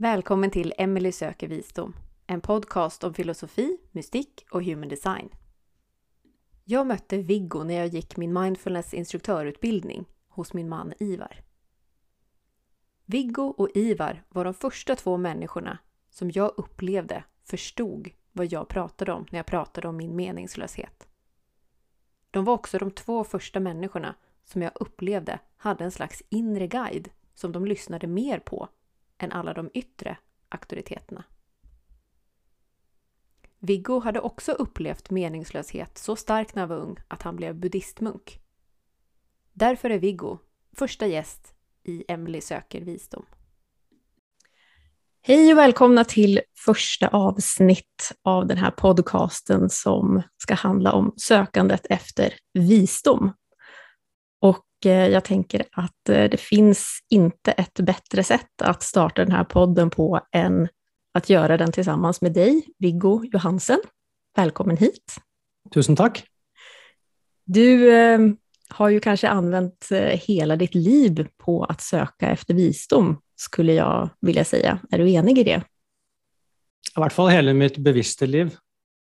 Välkommen till Emily söker visdom, en podcast om filosofi, mystik och human design. Jag mötte Viggo när jag gick min mindfulness instruktörutbildning hos min man Ivar. Viggo och Ivar var de första två människorna som jag upplevde förstod vad jag pratade om när jag pratade om min meningslöshet. De var också de två första människorna som jag upplevde hade en slags inre guide som de lyssnade mer på än alla de yttre auktoriteterna. Viggo hade också upplevt meningslöshet så starkt när han var ung att han blev buddhistmunk. Därför är Viggo första gäst i Emily söker visdom. Hej och välkomna till första avsnitt av den här podcasten som ska handla om sökandet efter visdom. Jag tänker att eh, det finns inte ett bättre sätt att starta den här podden på än att göra den tillsammans med dig, Viggo Johansen. Välkommen hit. Tusen tack. Du eh, har ju kanske använt eh, hela ditt liv på att söka efter visdom, skulle jag vilja säga. Är du enig i det? I hvert fall hele mitt bevisste liv.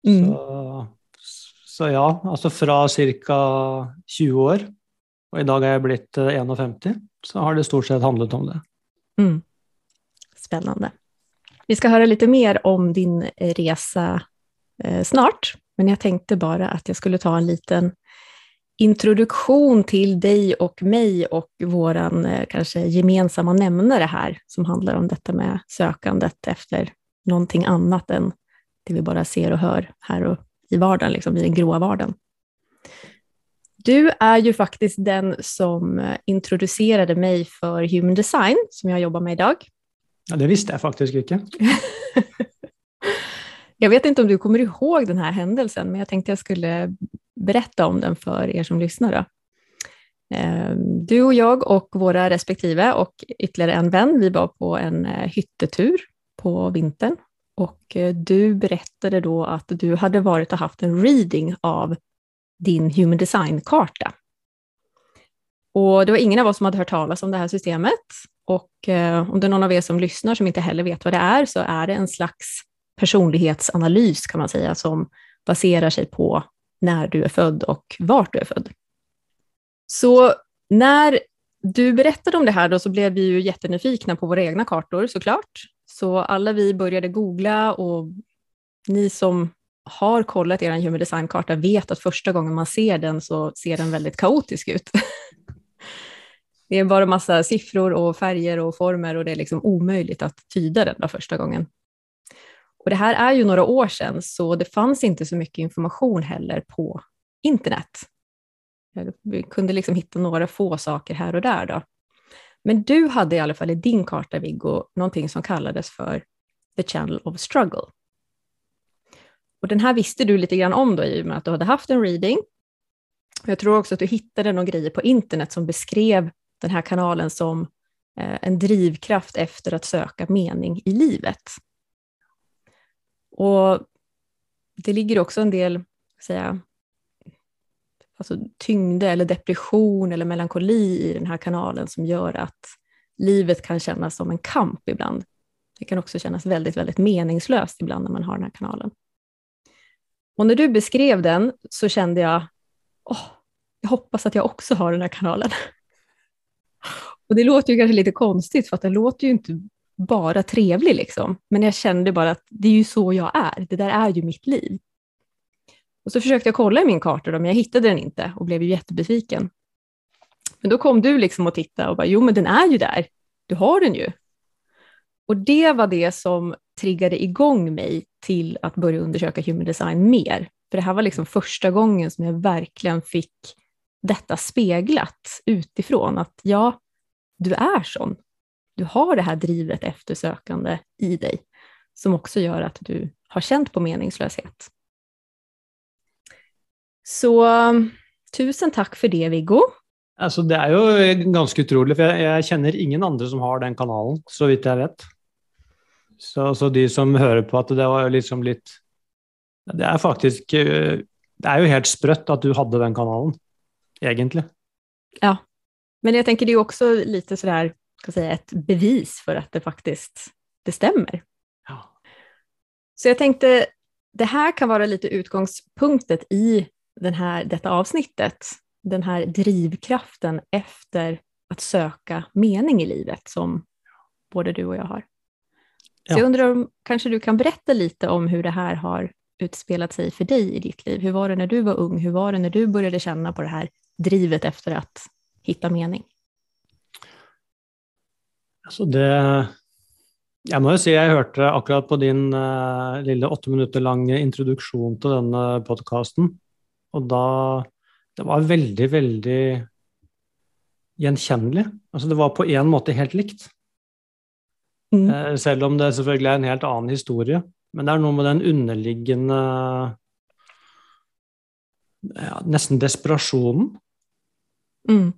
Mm. Så, så, ja, altså fra ca. 20 år, og i dag er jeg blitt 51, eh, så har det stort sett handlet om det. Mm. Spennende. Vi skal høre litt mer om din resa eh, snart, men jeg tenkte bare at jeg skulle ta en liten introduksjon til deg og meg og vår eh, gemensamme gemensamma her, som handler om dette med søkandet efter noe annet enn det vi bare ser og hører her og i vardagen, liksom i den gråa vardagen. Du är ju faktiskt den som eh, introducerade mig för Human Design som jag jobbar med idag. Ja, det visste jag faktiskt inte. jag vet inte om du kommer ihåg den här händelsen, men jag tänkte jag skulle berätta om den för er som lyssnar. Då. Ehm, du och jag och våra respektive och ytterligare en vän, vi var på en eh, hyttetur på vintern och eh, du berättade då att du hade varit och haft en reading av din human design-karta. Och det var ingen av oss som hade hört talas om det här systemet. Och eh, om det är någon av er som lyssnar som inte heller vet vad det är, så är det en slags personlighetsanalys kan man säga, som baserar sig på när du är född och vart du är född. Så när du berättade om det här då så blev vi ju jättenyfikna på våra egna kartor såklart. Så alla vi började googla och ni som har kollat er human design-karta vet att första gången man ser den så ser den väldigt kaotisk ut. Det är bara massa siffror och färger och former och det är liksom omöjligt att tyda den första gången. Och det här är ju några år sedan, så det fanns inte så mycket information heller på internet. Vi kunde liksom hitta några få saker här och där. Då. Men du hade i alla fall i din karta, Viggo, någonting som kallades för The Channel of Struggle. Och den här visste du lite grann om då, i och med att du hade haft en reading. Jag tror också att du hittade några grejer på internet som beskrev den här kanalen som eh, en drivkraft efter att söka mening i livet. Och det ligger också en del, säga, alltså tyngde eller depression eller melankoli i den här kanalen som gör att livet kan kännas som en kamp ibland. Det kan också kännas väldigt, väldigt meningslöst ibland när man har den här kanalen. Och när du beskrev den så kände jag, åh, jag hoppas att jag har den här kanalen. Och det låter ju kanske lite konstigt, för att den låter ju inte bara trevlig liksom. Men jag kände bara att det är ju så jag är. Det där är ju mitt liv. Och så försökte jag kolla i min karta, men jag hittade den inte och blev ju jättebesviken. Men då kom du liksom och tittade och bara, jo men den är ju där. Du har den ju. Och det var det som triggade igång mig till att börja undersöka human design mer. För det här var liksom första gången som jag verkligen fick detta speglat utifrån, att ja, du är sån du har det här drivet eftersökande i dig som också gör att du har känt på meningslöshet. Så tusen tack för det, Viggo. Alltså, det är ju ganska otroligt, för jag, jag, känner ingen andre som har den kanalen, så vitt jag vet. Så, så de som hører på at det var liksom litt Det er faktiskt... Eh, det er jo helt sprøtt at du hadde den kanalen, egentlig. Ja, men jeg tenker det är också lite sådär ska säga, ett bevis for at det faktisk det stemmer. Ja. Så jeg tenkte det her kan være litt utgangspunktet i den här, dette avsnittet. Den her drivkraften efter å søke mening i livet som både du og jeg har. Så Ja. jag undrar om kanske du kan berätta lite om hur det här har utspelat sig för dig i ditt liv. Hur var det när du var ung? Hur var det när du började känna på det här drivet efter att hitta mening? Altså det Jeg må jo si jeg hørte akkurat på din uh, lille åtte minutter lange introduksjon til denne podkasten, og da Det var veldig, veldig gjenkjennelig. Altså det var på en måte helt likt. Mm. Eh, Selv om det selvfølgelig er en helt annen historie. Men det er noe med den underliggende ja, nesten desperasjonen. Mm.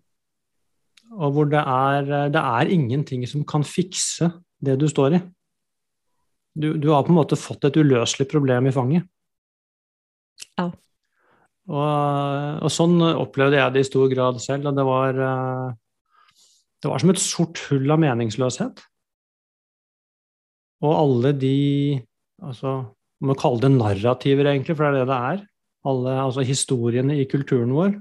Og hvor det er, det er ingenting som kan fikse det du står i. Du, du har på en måte fått et uløselig problem i fanget. Ja. Og, og sånn opplevde jeg det i stor grad selv, og det var eh, Det var som et sort hull av meningsløshet. Og alle de altså, Man må kalle det narrativer, egentlig, for det er det det er. Alle altså, historiene i kulturen vår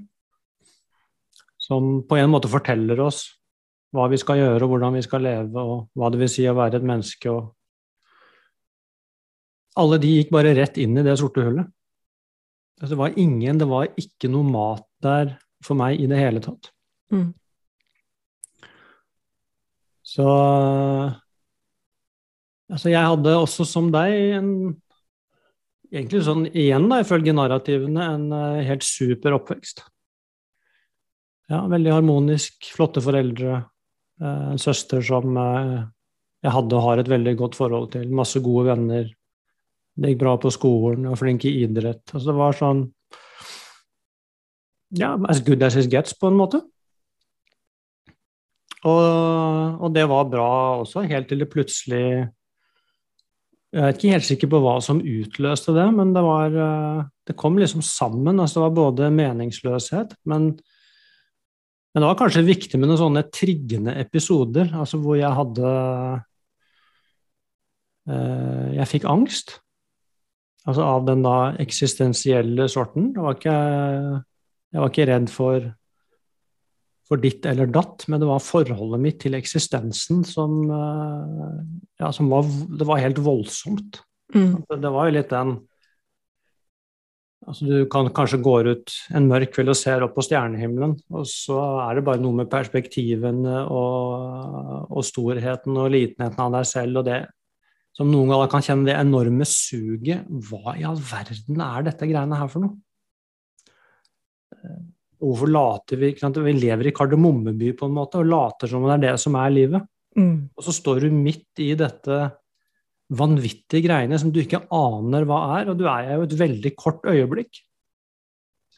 som på en måte forteller oss hva vi skal gjøre, og hvordan vi skal leve, og hva det vil si å være et menneske. Og alle de gikk bare rett inn i det sorte hullet. Altså, Det var ingen, det var ikke noe mat der for meg i det hele tatt. Mm. Så Altså, jeg hadde også som deg en Egentlig sånn igjen, da, ifølge narrativene, en eh, helt super oppvekst. Ja, veldig harmonisk, flotte foreldre, eh, en søster som eh, jeg hadde og har et veldig godt forhold til, masse gode venner. Det gikk bra på skolen, jeg var flink i idrett. Altså, det var sånn Ja, as good as it gets, på en måte. Og, og det var bra også, helt til det plutselig Jeg er ikke helt sikker på hva som utløste det, men det var eh, Det kom liksom sammen. Altså, det var både meningsløshet, men men det var kanskje viktig med noen sånne triggende episoder, altså hvor jeg hadde eh, Jeg fikk angst. Altså av den da eksistensielle sorten. Var ikke, jeg var ikke redd for, for ditt eller datt, men det var forholdet mitt til eksistensen som, eh, ja, som var Det var helt voldsomt. Mm. Det, det var jo litt den Altså, du kan kanskje gå ut en mørk kveld og ser opp på stjernehimmelen, og så er det bare noe med perspektivene og, og storheten og litenheten av deg selv og det som noen ganger kan kjenne det enorme suget. Hva i all verden er dette greiene her for noe? Eh, Hvorfor later vi? Vi lever i Kardemommeby på en måte og later som det er det som er livet. Mm. Og så står du midt i dette vanvittige greiene som du ikke aner hva er, og du er jo et veldig kort øyeblikk.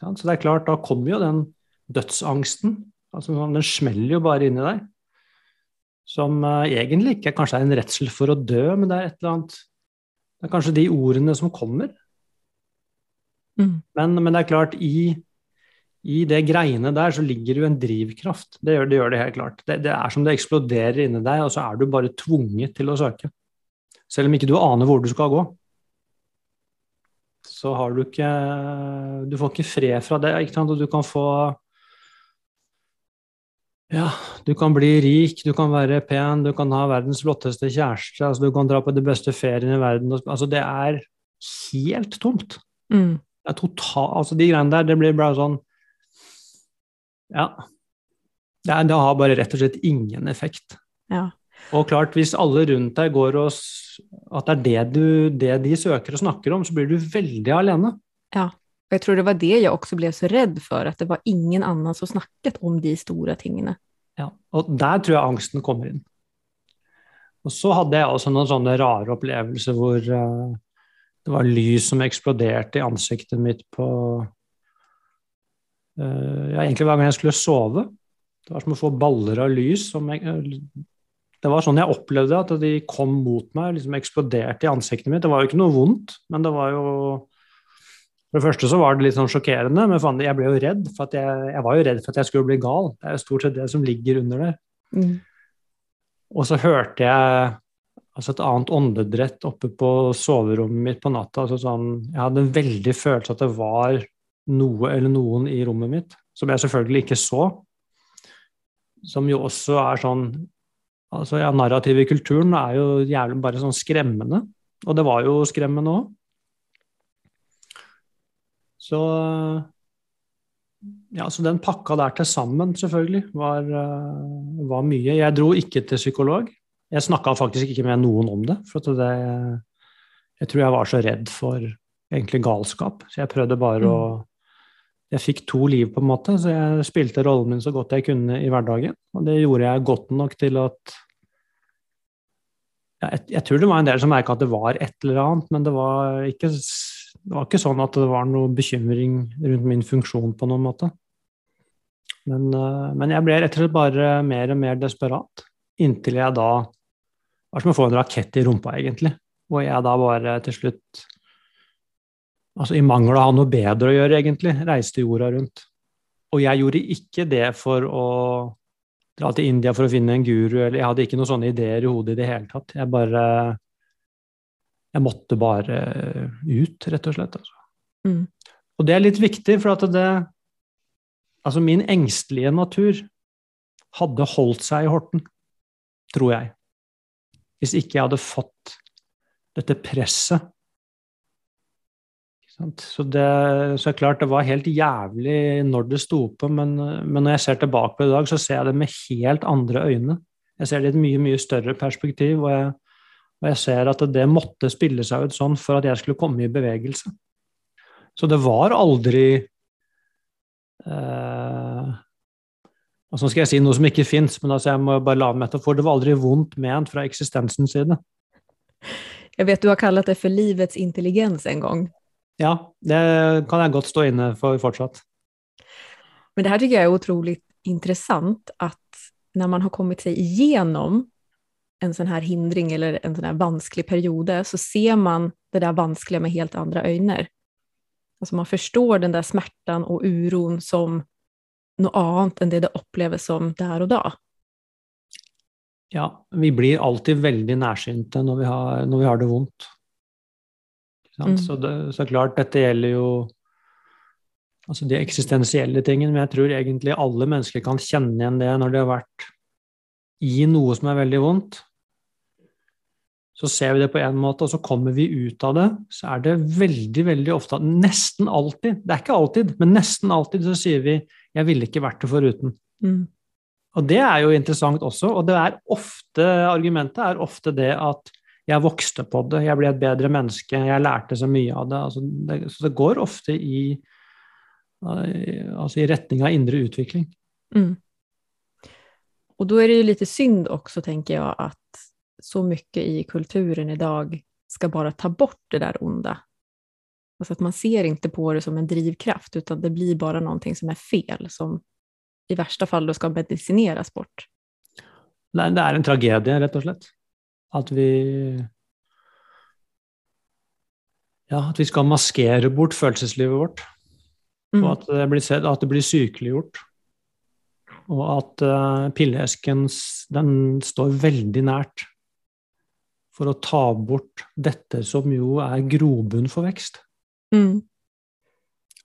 Så det er klart, da kommer jo den dødsangsten. Altså, den smeller jo bare inni deg. Som uh, egentlig ikke kanskje er en redsel for å dø, men det er et eller annet Det er kanskje de ordene som kommer. Mm. Men, men det er klart, i, i det greiene der så ligger det jo en drivkraft. Det gjør det, gjør det helt klart. Det, det er som det eksploderer inni deg, og så er du bare tvunget til å søke. Selv om ikke du aner hvor du skal gå. Så har du ikke Du får ikke fred fra det, ikke sant? og du kan få Ja, du kan bli rik, du kan være pen, du kan ha verdens flotteste kjæreste, altså du kan dra på de beste feriene i verden. Altså, det er helt tomt. Mm. Det er total, altså de greiene der, det blir bare sånn Ja. Det, er, det har bare rett og slett ingen effekt. Ja. Og klart, hvis alle rundt deg går og At det er det, du, det de søker og snakker om, så blir du veldig alene. Ja. Og jeg tror det var det jeg også ble så redd for, at det var ingen annen som snakket om de store tingene. Ja. Og der tror jeg angsten kommer inn. Og så hadde jeg også noen sånne rare opplevelser hvor uh, det var lys som eksploderte i ansiktet mitt på Ja, egentlig hver gang jeg skulle sove. Det var som å få baller av lys. Som jeg, det var sånn jeg opplevde at de kom mot meg liksom eksploderte i ansiktet mitt. Det var jo ikke noe vondt, men det var jo For det første så var det litt sånn sjokkerende, men faen, jeg ble jo redd. For at jeg, jeg var jo redd for at jeg skulle bli gal. Det er jo stort sett det som ligger under der. Mm. Og så hørte jeg altså et annet åndedrett oppe på soverommet mitt på natta. Altså sånn, jeg hadde en veldig følelse at det var noe eller noen i rommet mitt, som jeg selvfølgelig ikke så. Som jo også er sånn altså ja, Narrativet i kulturen er jo jævlig bare sånn skremmende. Og det var jo skremmende òg. Så ja, så den pakka der til sammen, selvfølgelig, var, eh, var mye. Jeg dro ikke til psykolog. Jeg snakka faktisk ikke med noen om det. For det, jeg tror jeg var så redd for egentlig galskap. Så jeg prøvde bare mm. å Jeg fikk to liv, på en måte, så jeg spilte rollen min så godt jeg kunne i hverdagen. Og det gjorde jeg godt nok til at ja, jeg, jeg, tror det var en del som merka at det var et eller annet, men det var, ikke, det var ikke sånn at det var noe bekymring rundt min funksjon på noen måte. Men, uh, men jeg ble rett og slett bare mer og mer desperat, inntil jeg da det var som å få en rakett i rumpa, egentlig. Hvor jeg da bare til slutt Altså i mangel av noe bedre å gjøre, egentlig, reiste jorda rundt. Og jeg gjorde ikke det for å dra til India for å finne en guru, eller jeg hadde ikke noen sånne ideer i hodet i det hele tatt. Jeg bare Jeg måtte bare ut, rett og slett. Altså. Mm. Og det er litt viktig, for at det Altså, min engstelige natur hadde holdt seg i Horten, tror jeg hvis ikke jeg hadde fått dette presset. Så det så klart det var helt jævlig når det sto på, men, men, når jeg ser tilbake på det i dag, så ser jeg det med helt andre øyne. Jeg ser det i et mye, mye større perspektiv, og jeg, og jeg ser at det måtte spille seg ut sånn for at jeg skulle komme i bevegelse. Så det var aldri eh, så skal jeg si noe som ikke fins, men altså jeg må bare la metafor. Det var aldri vondt ment fra eksistensens side. Jeg vet du har kalt det for livets intelligens en gang. Ja, det kan jeg godt stå inne for fortsatt. Men det her tycker jeg er utrolig interessant, at når man har kommet seg igjennom en sånn her hindring eller en sånn her vanskelig periode, så ser man det der vanskelige med helt andre øyne. Altså man forstår den der smerten og uroen som noe annet enn det det oppleves som der og da. Ja, vi blir alltid veldig nærsynte når vi har, når vi har det vondt. Mm. Så, det, så klart, dette gjelder jo altså de eksistensielle tingene, men jeg tror egentlig alle mennesker kan kjenne igjen det når de har vært i noe som er veldig vondt. Så ser vi det på en måte, og så kommer vi ut av det. Så er det veldig, veldig ofte, nesten alltid, det er ikke alltid, men nesten alltid så sier vi jeg ville ikke vært det foruten. Mm. Og det er jo interessant også, og det er ofte, argumentet er ofte det at jeg vokste på det, jeg ble et bedre menneske, jeg lærte så mye av det. Altså det så det går ofte i, altså i retning av indre utvikling. Mm. Og da er det jo litt synd også, tenker jeg, at så mye i kulturen i dag skal bare ta bort det der onde. Alltså att man ser inte på det som en drivkraft utan det blir bara någonting som är fel som i värsta fall då ska medicineras bort. Nei, det er en tragedie, rett og slett. At vi Ja, at vi skal maskere bort følelseslivet vårt. Mm. Og at det, blir, at det blir sykeliggjort. Og at uh, pilleesken den står veldig nært for å ta bort dette som jo er grobunn for vekst. Mm.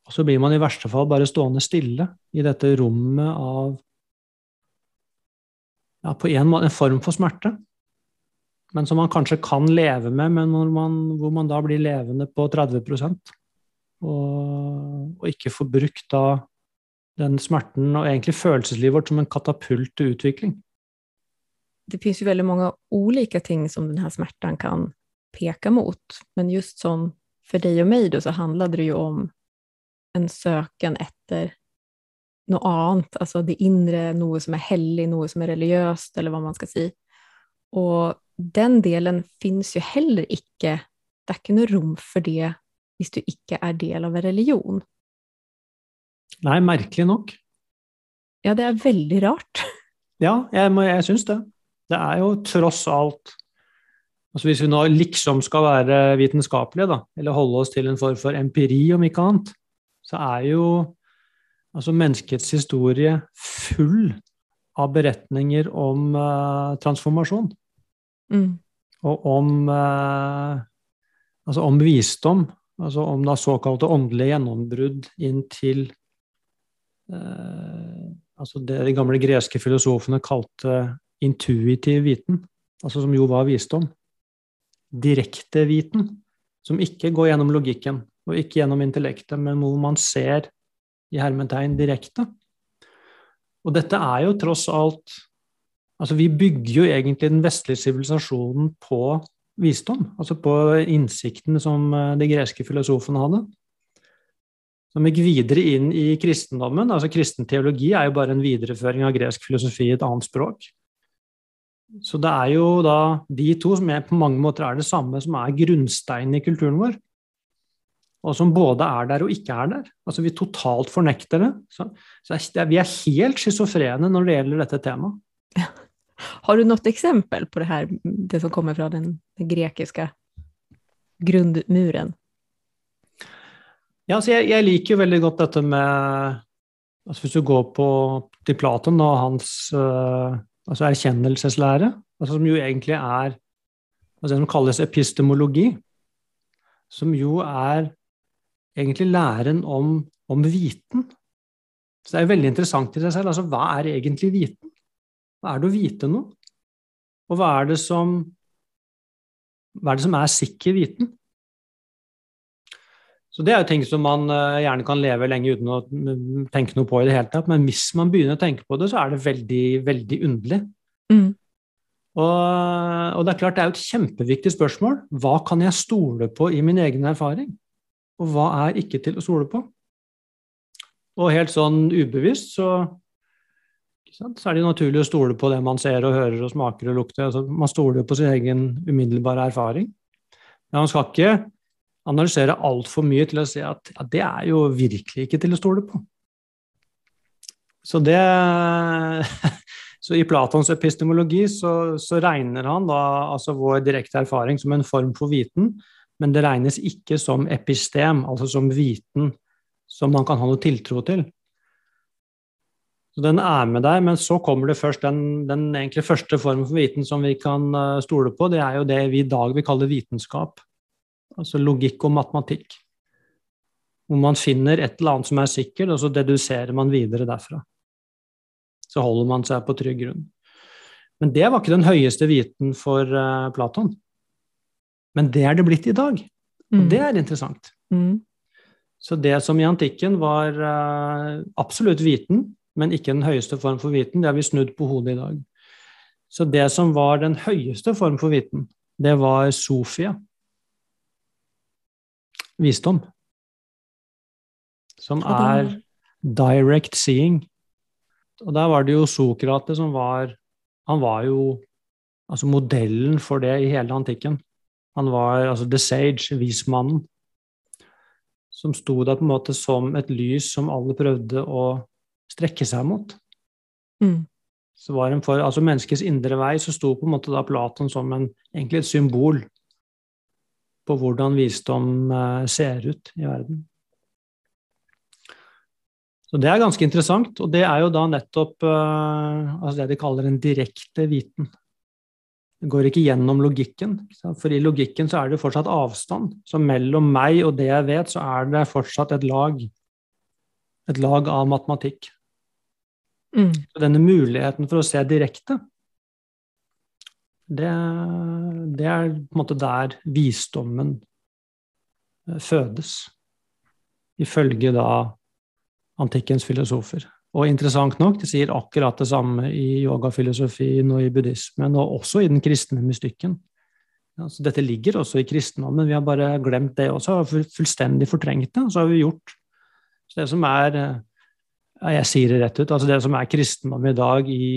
Og så blir man i verste fall bare stående stille i dette rommet av ja, på en, måte, en form for smerte, men som man kanskje kan leve med, men man, hvor man da blir levende på 30 og, og ikke får brukt da den smerten og egentlig følelseslivet vårt som en katapult til utvikling. Det finnes jo veldig mange ulike ting som denne smerten kan peke mot, men just sånn for deg og meg, då så handler det jo om en søken etter noe annet, altså det indre, noe som er hellig, noe som er religiøst, eller hva man skal si. Og den delen finnes jo heller ikke, det er ikke noe rom for det hvis du ikke er del av en religion. Nei, merkelig nok. Ja, det er veldig rart. Ja, jeg, jeg syns det. Det er jo tross alt Altså Hvis vi nå liksom skal være vitenskapelige, da, eller holde oss til en form for empiri, om ikke annet, så er jo altså menneskets historie full av beretninger om uh, transformasjon. Mm. og om, eh, altså om visdom. Altså om da såkalte åndelige gjennombrudd inn til eh, altså det de gamle greske filosofene kalte intuitiv viten, altså som jo var visdom. Direkte viten, som ikke går gjennom logikken og ikke gjennom intellektet, men hvor man ser i hermetegn direkte. Og dette er jo tross alt Altså, vi bygger jo egentlig den vestlige sivilisasjonen på visdom, altså på innsikten som eh, de greske filosofene hadde. Som gikk videre inn i kristendommen. altså Kristen teologi er jo bare en videreføring av gresk filosofi i et annet språk. Så det er jo da de to som på mange måter er det samme, som er grunnsteinen i kulturen vår. Og som både er der og ikke er der. Altså Vi totalt fornekter det. Så, så vi er helt schizofrene når det gjelder dette temaet. Har du noe eksempel på det her, det som kommer fra den, den grekiske grunnmuren? Ja, jeg, jeg, liker jo veldig godt dette med altså Hvis du går på, til Platon og hans uh, altså erkjennelseslære, altså som jo egentlig er altså det som kalles epistemologi, som jo er egentlig læren om, om viten. Så det er jo veldig interessant i seg selv. altså Hva er egentlig viten? Hva er det å vite noe? Og hva er det som, er, det som er sikker viten? Så Det er jo ting som man uh, gjerne kan leve lenge uten å mm, tenke noe på i det hele tatt, men hvis man begynner å tenke på det, så er det veldig, veldig underlig. Mm. Og, og, det er klart det er jo et kjempeviktig spørsmål. Hva kan jeg stole på i min egen erfaring? Og hva er ikke til å stole på? Og helt sånn ubevisst så, så er det naturlig å stole på det man ser og hører og smaker og lukter. Altså, man stoler jo på sin egen umiddelbare erfaring. Men man skal ikke analysere altfor mye til å si at ja, det er jo virkelig ikke til å stole på. Så det Så i Platons epistemologi så, så regner han da altså vår direkte erfaring som en form for viten, men det regnes ikke som epistem, altså som viten som man kan ha noe tiltro til. Så Den er med deg, men så kommer det først den, den egentlig første formen for viten som vi kan eh, stole på. Det er jo det vi i dag vil kalle vitenskap altså logikk og matematikk. Hvor man finner et eller annet som er sikkert, og så deduserer man videre derfra. Så holder man seg på trygg grunn. Men det var ikke den høyeste viten for uh, Platon. Men det er det blitt i dag. Og mm. det er interessant. Mm. Så det som i antikken var uh, absolutt viten, men ikke den høyeste form for viten, det har vi snudd på hodet i dag. Så det som var den høyeste form for viten, det var Sofia visdom. Som er direct seeing. Og der var det jo Sokrates som var Han var jo altså modellen for det i hele antikken. Han var altså the sage, vismannen, som sto der på en måte som et lys som alle prøvde å strekke seg mot. Mm. Så var en for, altså Menneskets indre vei så sto på en måte da Platon som en, egentlig et symbol på hvordan visdom eh, ser ut i verden. Så Det er ganske interessant, og det er jo da nettopp uh, altså det de kaller en direkte viten. Det går ikke gjennom logikken, for i logikken så er det fortsatt avstand. Så mellom meg og det jeg vet, så er det fortsatt et lag. Et lag av matematikk. Mm. Denne muligheten for å se direkte, det, det, er på en måte der visdommen eh, fødes, ifølge da antikkens filosofer. Og interessant nok, det sier akkurat det samme i yogafilosofien og i buddhismen, og også i den kristne mystikken. Altså, dette ligger også i kristendommen, vi har bare glemt det også, og fullstendig fortrengt det. Så har vi gjort det som er eh, Jeg sier det rett ut. altså Det som er kristendom i dag i,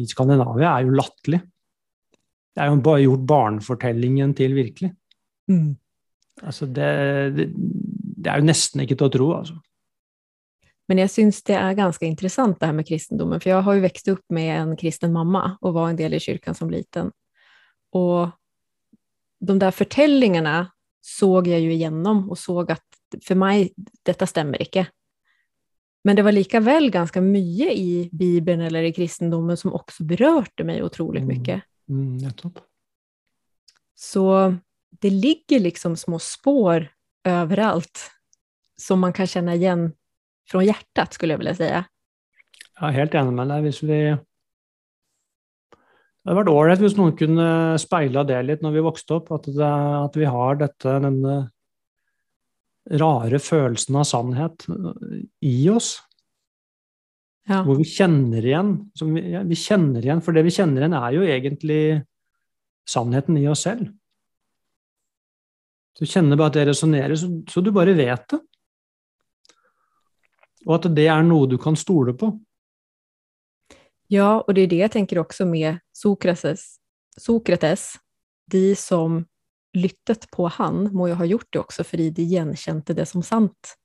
i Skandinavia, er jo latterlig. Det er jo bare gjort barnefortellingen til virkelig. Mm. Altså det, det, det, er jo nesten ikke til å tro, altså. Men jeg syns det er ganske interessant det her med kristendommen, for jeg har jo vokst opp med en kristen mamma og var en del i kirken som liten. Og de der fortellingene så jeg jo igjennom og så at for meg dette stemmer ikke. Men det var likevel ganske mye i Bibelen eller i kristendommen som også berørte meg utrolig mye. Mm, nettopp. Så det ligger liksom små spår overalt som man kan kjenne igjen fra hjertet, skulle jeg vilja si. Jeg er helt enig med deg. Hvis vi Det hadde vært ålreit hvis noen kunne speila det litt når vi vokste opp, at, det, at vi har dette, denne rare følelsen av sannhet i oss. Ja. Hvor vi kjenner igjen som vi, ja, vi kjenner igjen, For det vi kjenner igjen, er jo egentlig sannheten i oss selv. Du kjenner bare at det resonnerer, så, så du bare vet det. Og at det er noe du kan stole på. Ja, og det er det jeg tenker også med Sokrates. Sokrates, de som lyttet på han, må jo ha gjort det også fordi de gjenkjente det som sant.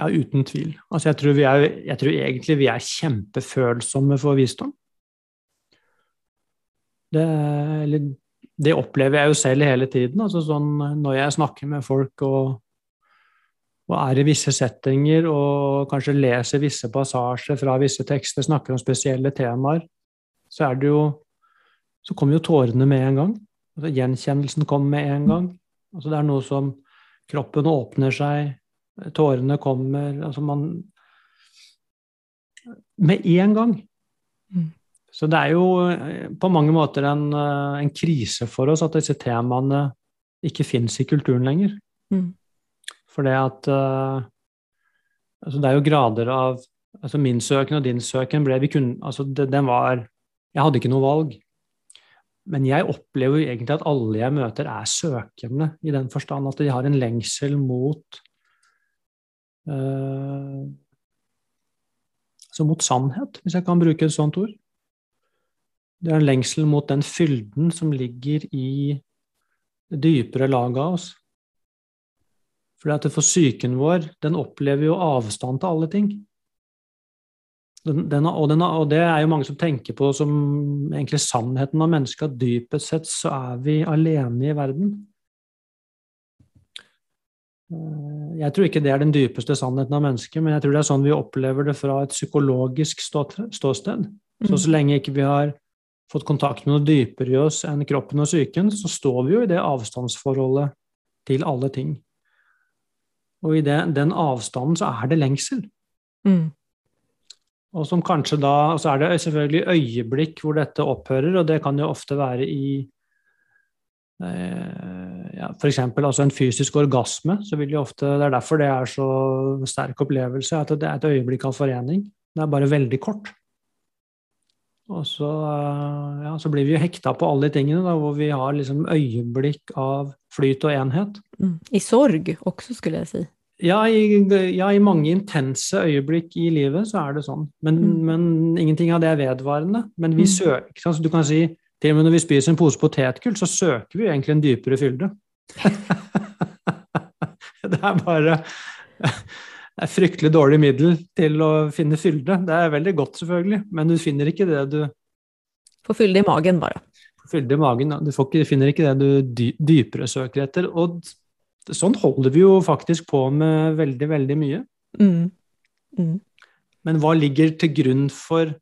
Ja, uten tvil. Altså, jeg, tror er, jeg tror egentlig vi er kjempefølsomme for visdom. Det, det opplever jeg jo selv hele tiden. Altså sånn, når jeg snakker med folk og, og, er i visse settinger og kanskje leser visse passasjer fra visse tekster, snakker om spesielle temaer, så jo Så kommer jo tårene med en gang. Altså, gjenkjennelsen kommer med en gang. Altså, det er noe som Kroppen åpner seg, tårene kommer Altså man Med en gang. Mm. Så det er jo eh, på mange måter en, eh, en krise for oss at disse temaene ikke fins i kulturen lenger. Mm. For det at uh, altså Det er jo grader av altså Min søken og din søken ble vi kun, altså det, den var Jeg hadde ikke noe valg. Men jeg opplever jo egentlig at alle jeg møter, er søkende, i den forstand at de har en lengsel mot uh, Altså mot sannhet, hvis jeg kan bruke et sånt ord. Det er en lengsel mot den fylden som ligger i det dypere laget av oss. Fordi at for psyken vår, den opplever jo avstand til alle ting. Den, den, og, den, og, det er jo mange som tenker på som egentlig sannheten av mennesket, at dypest sett så er vi alene i verden. Eh, jeg tror ikke det er den dypeste sannheten av mennesket, men jeg tror det er sånn vi opplever det fra et psykologisk ståsted. Så så lenge ikke vi har fått kontakt med noe dypere i oss enn kroppen og psyken, så står vi jo i det avstandsforholdet til alle ting. Og i det, den avstanden så er det lengsel. Mm. Og som kanskje da, så er det selvfølgelig øyeblikk hvor dette opphører, og det kan jo ofte være i eh, ja, F.eks. Altså en fysisk orgasme. så vil jo ofte, Det er derfor det er så sterk opplevelse, at det er et øyeblikk av forening. Det er bare veldig kort. Og så, eh, ja, så blir vi jo hekta på alle de tingene, da, hvor vi har liksom øyeblikk av flyt og enhet. Mm. I sorg også, skulle jeg si. Ja i, ja, i mange intense øyeblikk i livet så er det sånn. Men, Mm. men ingenting av det er vedvarende. Men vi Mm. søker ikke sant? Du kan si til og med når vi spiser en pose potetgull, så søker vi egentlig en dypere fylde. det er bare det er fryktelig dårlig middel til å finne fylde. Det er veldig godt, selvfølgelig, men du finner ikke det du Får fylde i magen, bare. fylde i magen. Du, finner ikke det du dy, dypere søker etter. Og sånn holder vi jo faktisk på med veldig, veldig mye. Mm. Mm. Men hva ligger til grunn for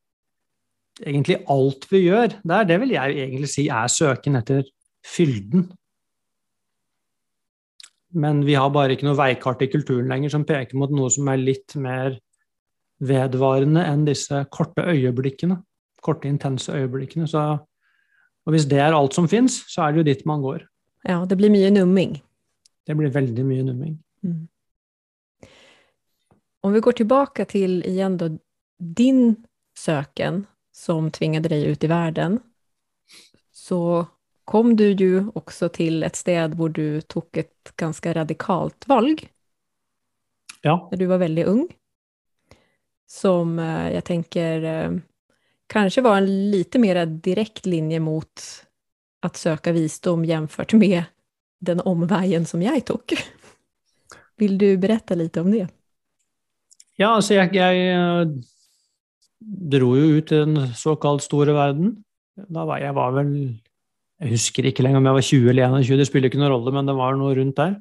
egentlig alt vi gjør? Det, er, det vil jeg egentlig si er søken etter fylden. Men vi har bare ikke noe veikart i kulturen lenger som peker mot noe som er litt mer vedvarende enn disse korte øyeblikkene. Korte, intense øyeblikkene. Så, og hvis det er alt som fins, så er det jo dit man går. Ja, det blir mye numming. Det blir veldig mye numming. Mm. Om vi går tilbake til igjen da, din søken som tvingade deg ut i verden, så kom du jo også til et sted hvor du tok et ganske radikalt valg, Ja. da du var veldig ung, som eh, jeg tenker eh, kanskje var en litt mer direkte linje mot å søke visdom sammenlignet med den omveien som jeg tok. Vil du berätta lite om det? Ja, altså jeg, jeg eh, dro jo ut i den såkalt store verden. Da var jeg var vel Jeg husker ikke lenger om jeg var 20 eller 21, det spiller ikke noen rolle, men det var noe rundt der.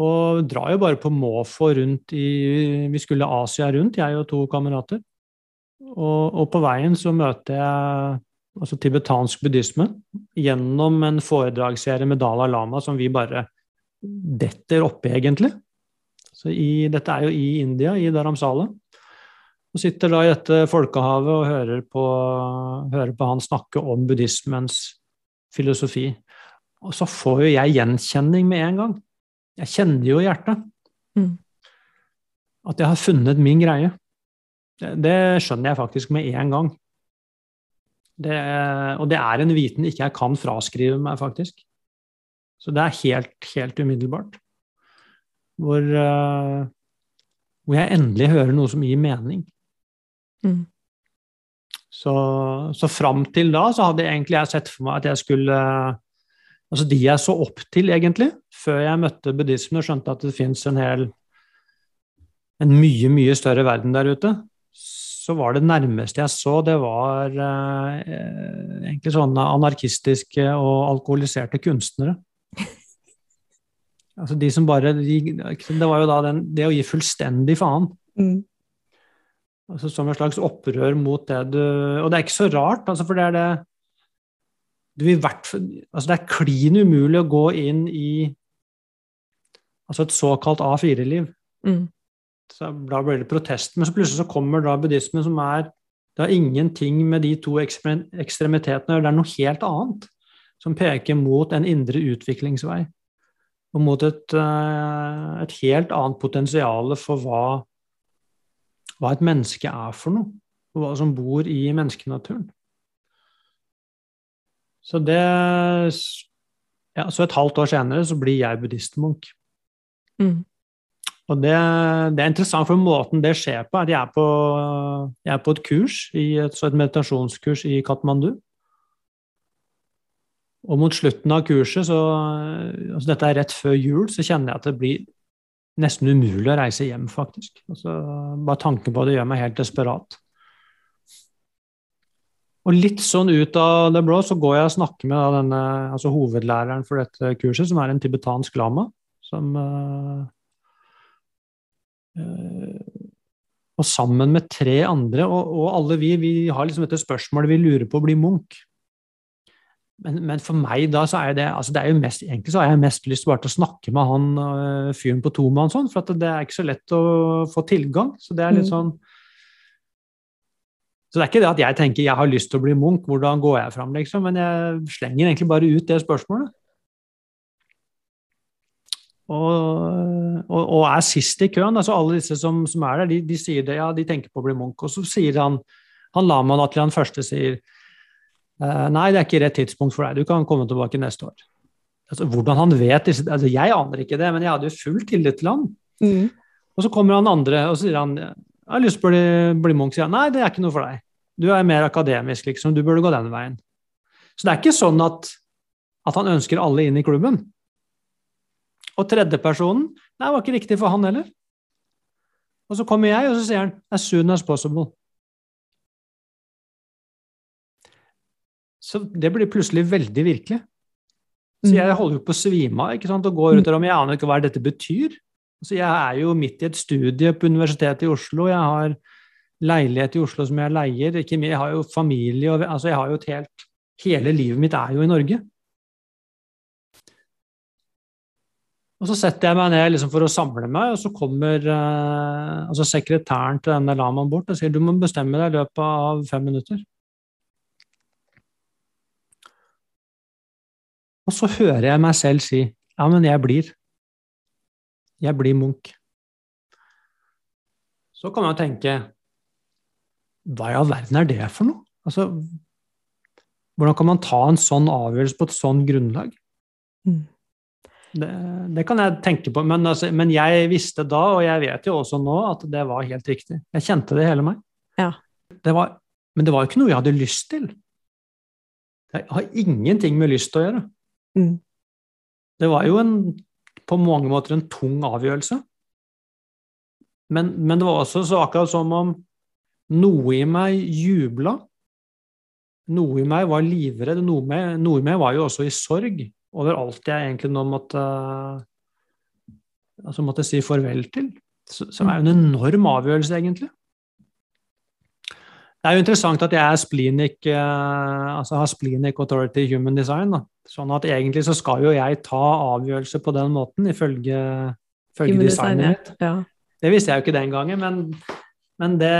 Og drar jo bare på måfå rundt i Vi skulle Asia rundt, jeg og to kamerater. Og, og på veien så møter jeg altså tibetansk buddhisme, gjennom en foredragsserie med Dalai Lama som vi bare detter oppi, egentlig. Så i, dette er jo i India, i Dharamsala. Og sitter da i dette folkehavet og hører på, hører på han snakke om buddhismens filosofi. Og så får jo jeg gjenkjenning med en gang. Jeg kjenner jo hjertet mm. at jeg har funnet min greie. Det, det, skjønner jeg faktisk med en gang. Det, og det er en viten ikke jeg kan fraskrive meg, faktisk. Så det er helt, helt umiddelbart. Hvor, uh, hvor jeg endelig hører noe som gir mening. Mm. Så, så fram til da så hadde egentlig jeg sett for meg at jeg skulle Altså de jeg så opp til, egentlig, før jeg møtte buddhismen og skjønte at det fins en hel En mye, mye større verden der ute, så var det nærmeste jeg så, det var eh, egentlig sånne anarkistiske og alkoholiserte kunstnere. altså de som bare de, Det var jo da den, det å gi fullstendig faen. Mm. Altså som et slags opprør mot det du Og det er ikke så rart, altså, for det er det du i hvert altså Det er klin umulig å gå inn i altså et såkalt A4-liv. Mm. Så Da blir det protest. Men så plutselig så kommer da buddhismen, som er Det har ingenting med de to ekstremitetene å gjøre, det er noe helt annet. Som peker mot en indre utviklingsvei. Og mot et, eh, et helt annet potensial for hva hva et menneske er for noe, og hva som bor i menneskenaturen. Så det ja, Så et halvt år senere så blir jeg buddhistmunk. Mm. Og det, det, er interessant, for måten det skjer på, er at jeg er på, jeg er på et kurs, et, et meditasjonskurs i Katmandu. Og mot slutten av kurset, så, altså dette er rett før jul, så kjenner jeg at det blir nesten umulig å reise hjem, faktisk. Altså, bare tanken på det gjør meg helt desperat. Og litt sånn ut av det blå så går jeg og snakker med denne, altså hovedlæreren for dette kurset, som er en tibetansk lama. Som, øh, og sammen med tre andre, og, og alle vi, vi har liksom dette spørsmålet vi lurer på å bli Munch. Men, men, for meg da, så er det, altså det er jo mest, egentlig så har jeg mest lyst bare til å snakke med han uh, fyren på tomann, sånn, for det er ikke så lett å få tilgang. Så det er litt mm. sånn Så det er ikke det at jeg tenker jeg har lyst til å bli Munch, hvordan går jeg fram, liksom, men jeg slenger egentlig bare ut det spørsmålet. Og, og, og er sist i køen. altså Alle disse som, som er der, de, de, sier det, ja, de tenker på å bli munk. Og så sier han han lamaen at han første sier Uh, nei, det er ikke rett tidspunkt for deg, du kan komme tilbake neste år. Altså, hvordan han vet disse altså, Jeg aner ikke det, men jeg hadde jo full tillit til han. Mm. Og så kommer han andre og sier han jeg har lyst til å bli, bli munk. Sier han nei, det er ikke noe for deg. Du er mer akademisk, liksom. Du burde gå den veien. Så det er ikke sånn at, at han ønsker alle inn i klubben. Og tredjepersonen Nei, var ikke riktig for han heller. Og så kommer jeg, og så sier han as soon as possible. Så det blir plutselig veldig virkelig. Så jeg holder jo på å svime av ikke sant, og går rundt der om jeg aner ikke hva dette betyr. Så jeg er jo midt i et studie på Universitetet i Oslo. Jeg har leilighet i Oslo som jeg leier. Ikke jeg har jo familie og altså jeg har jo et helt Hele livet mitt er jo i Norge. Og så setter jeg meg ned liksom for å samle meg, og så kommer eh, altså sekretæren til denne lamaen bort og sier du må bestemme deg i løpet av fem minutter. Og så hører jeg meg selv si ja, men jeg blir. Jeg blir Munch. Så kan man tenke hva i all verden er det for noe? Altså, hvordan kan man ta en sånn avgjørelse på et sånn grunnlag? Mm. Det, det, kan jeg tenke på, men, altså, men, jeg visste da, og jeg vet jo også nå, at det var helt riktig. Jeg kjente det hele meg. Ja. Det var, men det var jo ikke noe jeg hadde lyst til. Det har ingenting med lyst til å gjøre. Mm. Det var jo en, på mange måter en tung avgjørelse. Men, men, det var også så akkurat som om noe i meg jubla. Noe i meg var livredd. Noe, med, noe i meg var jo også i sorg over alt jeg egentlig nå måtte, altså måtte si farvel til. Så er jo en enorm avgjørelse, egentlig. Det er jo interessant at jeg er splenic, altså har splenic authority human design. Da. Sånn at egentlig så skal jo jeg ta avgjørelser på den måten, ifølge, ifølge designet mitt. Ja. Det visste jeg jo ikke den gangen, men, men det,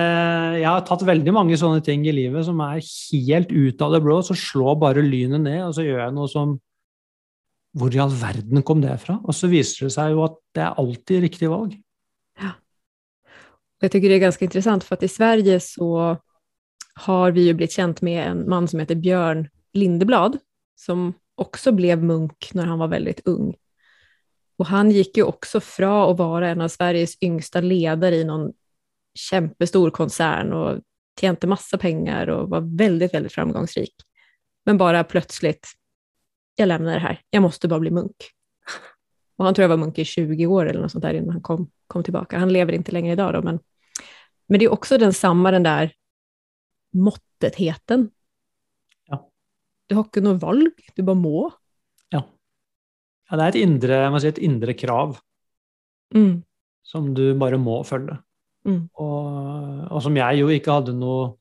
jeg har tatt veldig mange sånne ting i livet som er helt ut av det blå. Så slår bare lynet ned, og så gjør jeg noe som Hvor i all verden kom det fra? Og så viser det seg jo at det er alltid riktig valg. Ja. Jeg syns det er ganske interessant, for at i Sverige så har vi jo blitt kjent med en mann som heter Bjørn Lindeblad, som også ble munk når han var veldig ung. Og han gikk jo også fra å være en av Sveriges yngste ledere i noen kjempestor konsern og tjente masse penger og var veldig, veldig framgangsrik. Men bare plutselig Jeg lämnar det her. Jeg måtte bare bli munk. Og han tror jeg var munk i 20 år eller noe sånt der innan han kom, kom tilbake. Han lever ikke lenger i dag, men, men det er også den samme den der måttetheten. Ja. Du har ikke noe valg, du bare må. Ja. ja det er et indre, si, et indre krav mm. som du bare må følge. Mm. Og, og, som jeg jo ikke hadde noe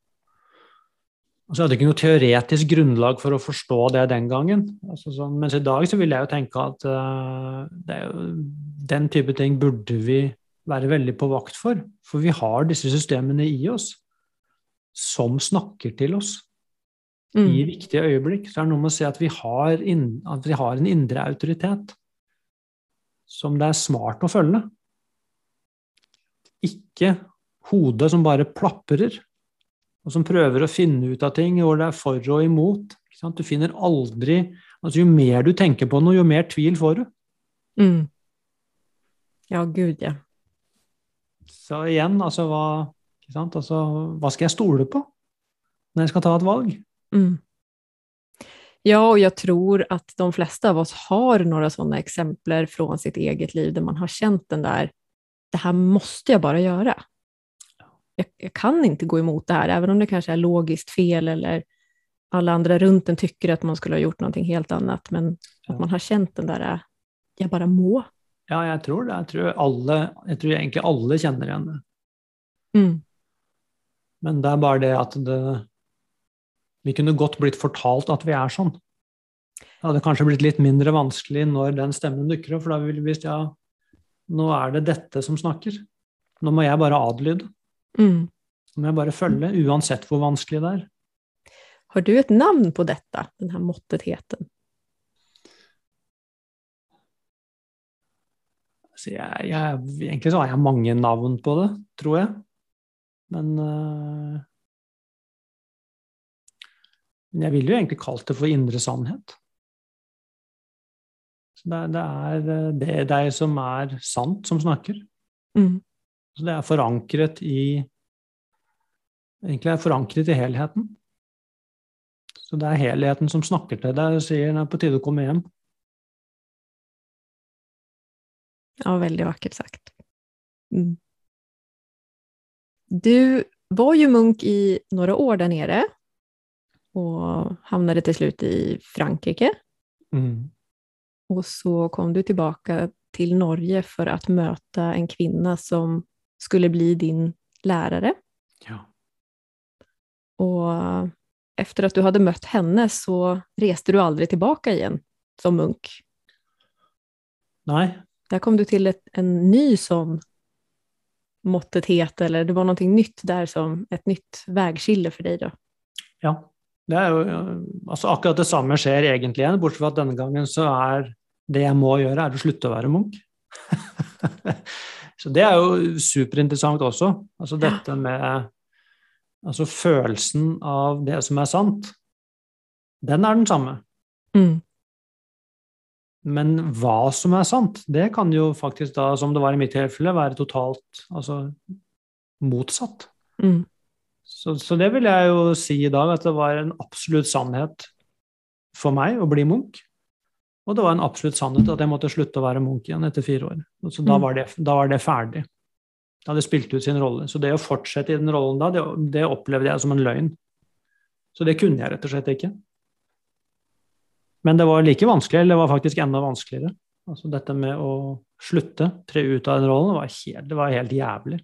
altså Jeg hadde ikke noe teoretisk grunnlag for å forstå det den gangen. Altså sånn, mens i dag så vil jeg jo tenke at uh, jo, den type ting burde vi være veldig på vakt for. For vi har disse systemene i oss som snakker til oss mm. i viktige øyeblikk. Så er det noe med å si at vi har, inn, at vi har en indre autoritet som det er smart å følge. Ikke hodet som bare plaprer, og som prøver å finne ut av ting hvor det er for og imot. Du finner aldri altså Jo mer du tenker på noe, jo mer tvil får du. Mm. Ja, gud, ja. Så igjen, altså hva Altså, hva skal jeg stole på når jeg skal ta et valg? Mm. Ja, og jeg tror at de fleste av oss har noen sånne eksempler fra sitt eget liv der man har kjent den der Det her måtte jeg bare gjøre. Jeg, jag, kan ikke gå imot det her, even om det kanskje er logisk fel eller alle andre rundt en tykker at man skulle ha gjort noe helt annet, men at man har kjent den der Jeg bare må. Ja, jeg tror det. Jeg tror, alle, jag tror egentlig alle kjenner igjen det. Mm. Men det er bare det at det Vi kunne godt blitt fortalt at vi er sånn. Det hadde kanskje blitt litt mindre vanskelig når den stemmen dukker opp, for da ville vi visst ja, nå er det dette som snakker. Nå må jeg bare adlyde. Mm. Må jeg bare følge, uansett hvor vanskelig det er. Har du et navn på dette, denne måttetheten? Altså jeg, jeg, egentlig så har jeg mange navn på det, tror jeg. Men øh, jeg ville jo egentlig kalt det for indre sannhet. Så det, det er det, det deg som er sant, som snakker. Mm. Så det er forankret i Egentlig er forankret i helheten. Så det er helheten som snakker til deg og sier det er på tide å komme hjem. Ja, veldig vakkert sagt. Mm. Du var jo munk i noen år der nere og havnet til slutt i Frankrike. Mm. Og så kom du tilbake til Norge for å møte en kvinne som skulle bli din lærere. Ja. Og etter at du hadde møtt henne, så reiste du aldri tilbake igjen som munk. Nei. Der kom du til et, en ny sånn måttethet, eller det var noe nytt der som et nytt veiskille for deg, da? Ja. Det er jo altså akkurat det samme skjer egentlig igjen, bortsett fra at denne gangen så er det jeg må gjøre, er å slutte å være Munch. så det er jo superinteressant også. Altså dette med altså følelsen av det som er sant, den er den samme. Mm. Men hva som er sant, det kan jo faktisk da, som det var i mitt tilfelle, være totalt altså, motsatt. Mm. Så, så, det vil jeg jo si i dag, at det var en absolutt sannhet for meg å bli Munch. Og det var en absolutt sannhet at jeg måtte slutte å være Munch igjen etter fire år. Så da mm. var, det, da var det ferdig. Da hadde spilt ut sin rolle. Så det å fortsette i den rollen da, det, det opplevde jeg som en løgn. Så det kunne jeg rett og slett ikke. Men det var like vanskelig, eller det var faktisk enda vanskeligere. Altså dette med å slutte, tre ut av den rollen, var helt, det var helt jævlig.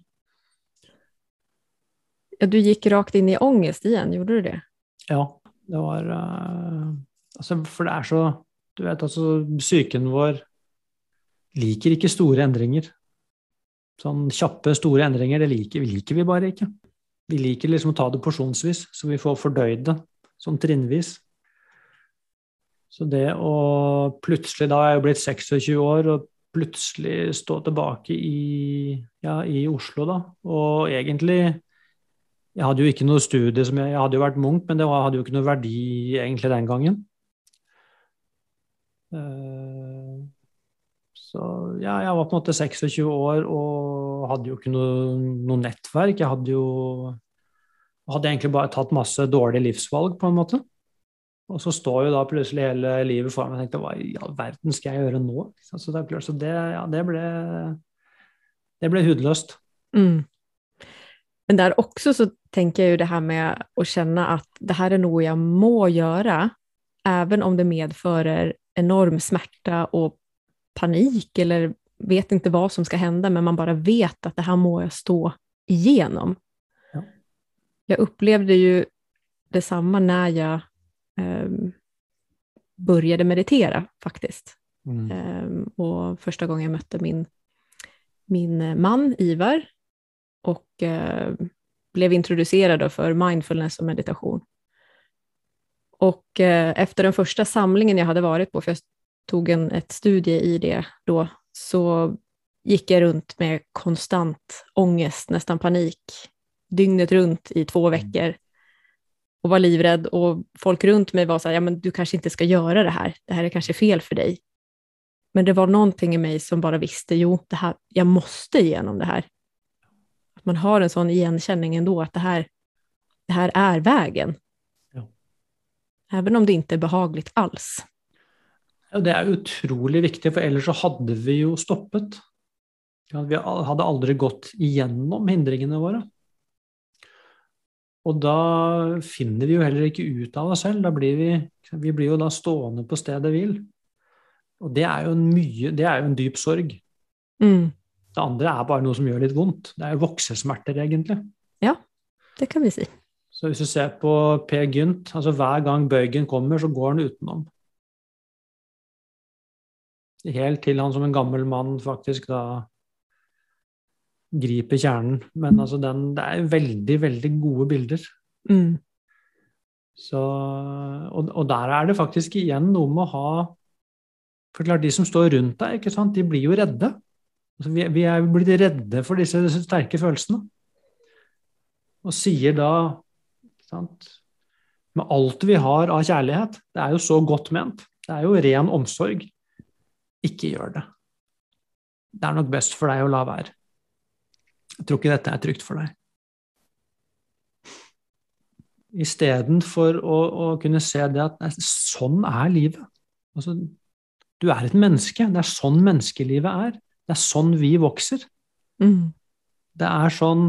Ja, du gikk rakt inn i ångest igjen, gjorde du det? Ja, det var uh, altså, For det er så Du vet altså, psyken vår liker ikke store endringer. Sånn kjappe, store endringer, det liker, liker vi bare ikke. Vi liker liksom å ta det porsjonsvis, så vi får fordøyd det sånn trinnvis. Så det å plutselig Da er jeg jo blitt 26 år, og plutselig stå tilbake i, ja, i Oslo, da, og egentlig Jeg hadde jo ikke noe studie som jeg, jeg hadde jo vært Munch, men det hadde jo ikke noe verdi egentlig den gangen. Uh, så ja, jeg var på en måte 26 år og hadde jo ikke noe, noe nettverk. Jeg hadde jo hadde egentlig bare tatt masse dårlige livsvalg, på en måte. Og så står jo da plutselig hele livet foran meg og tenkte hva i all verden skal jeg gjøre nå? Det, så det, ja, det ble det ble hudløst. Mm. Men der også så tenker jeg jo det her med å kjenne at det her er noe jeg må gjøre, even om det medfører enorm smerte og panik, eller vet ikke hva som skal hende, men man bare vet at det her må jeg stå igjennom. Ja. Opplevde jo det samme når jeg um, började meditera faktiskt. Mm. Eh, och första gången jag mötte min, min man Ivar och eh, blev introducerad för mindfulness och meditation. Och eh, efter den första samlingen jag hade varit på, för jag tog en ett studie i det då, så gick jag runt med konstant ångest, nästan panik, dygnet runt i två mm. veckor och var livrädd och folk runt mig var så här, ja men du kanske inte ska göra det här, det här är kanske fel för dig. Men det var någonting i mig som bara visste, jo, det här, jag måste igenom det här. Att man har en sån igenkänning ändå, att det här, det här är vägen. Ja. Även om det ikke er behagelig alls. Ja, det er utrolig viktig, for ellers så hadde vi jo stoppet. Vi hadde aldri gått igjennom hindringene våre. Og da finner vi jo heller ikke ut av oss selv. Blir vi, vi blir jo da stående på stedet hvil. Og det er jo en, mye, det er jo en dyp sorg. Mm. Det andre er bare noe som gjør litt vondt. Det er jo voksesmerter, egentlig. Ja, det kan vi si. Så hvis du ser på Per Gynt, altså hver gang bøygen kommer, så går han utenom. Helt til han som en gammel mann faktisk da griper kjernen. Men altså den, det er veldig, veldig gode bilder. Mm. Så, og, og, der er det faktisk igjen noe med å ha For klart, de som står rundt deg, ikke sant, de blir jo redde. Altså, vi, vi, er blitt redde for disse sterke følelsene. Og sier da Med alt vi har av kjærlighet, det er jo så godt ment, det er jo ren omsorg, ikke gjør det. Det er nok best for deg å la være. Jeg tror ikke dette er trygt for deg. Istedenfor å, å kunne se det at nei, sånn er livet. Altså, du er et menneske. Det er sånn menneskelivet er. Det er sånn vi vokser. Mm. Det er sånn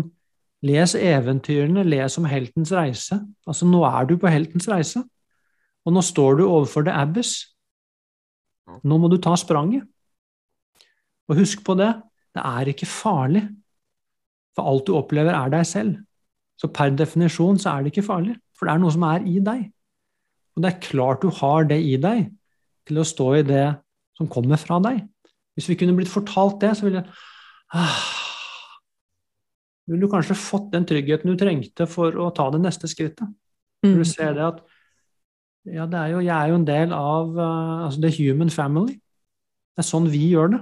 Les eventyrene, les om heltens reise. Altså, nå er du på heltens reise. Og nå står du overfor The Abbess. Nå må du ta spranget. Og husk på det, det er ikke farlig for alt du opplever, er deg selv. Så per definisjon så er det ikke farlig, for det er noe som er i deg. Og det er klart du har det i deg til å stå i det som kommer fra deg. Hvis vi kunne blitt fortalt det, så ville ah, ville du kanskje fått den tryggheten du trengte for å ta det neste skrittet. Du mm. ser det at ja, det er jo, jeg er jo en del av uh, altså the human family. Det er sånn vi gjør det.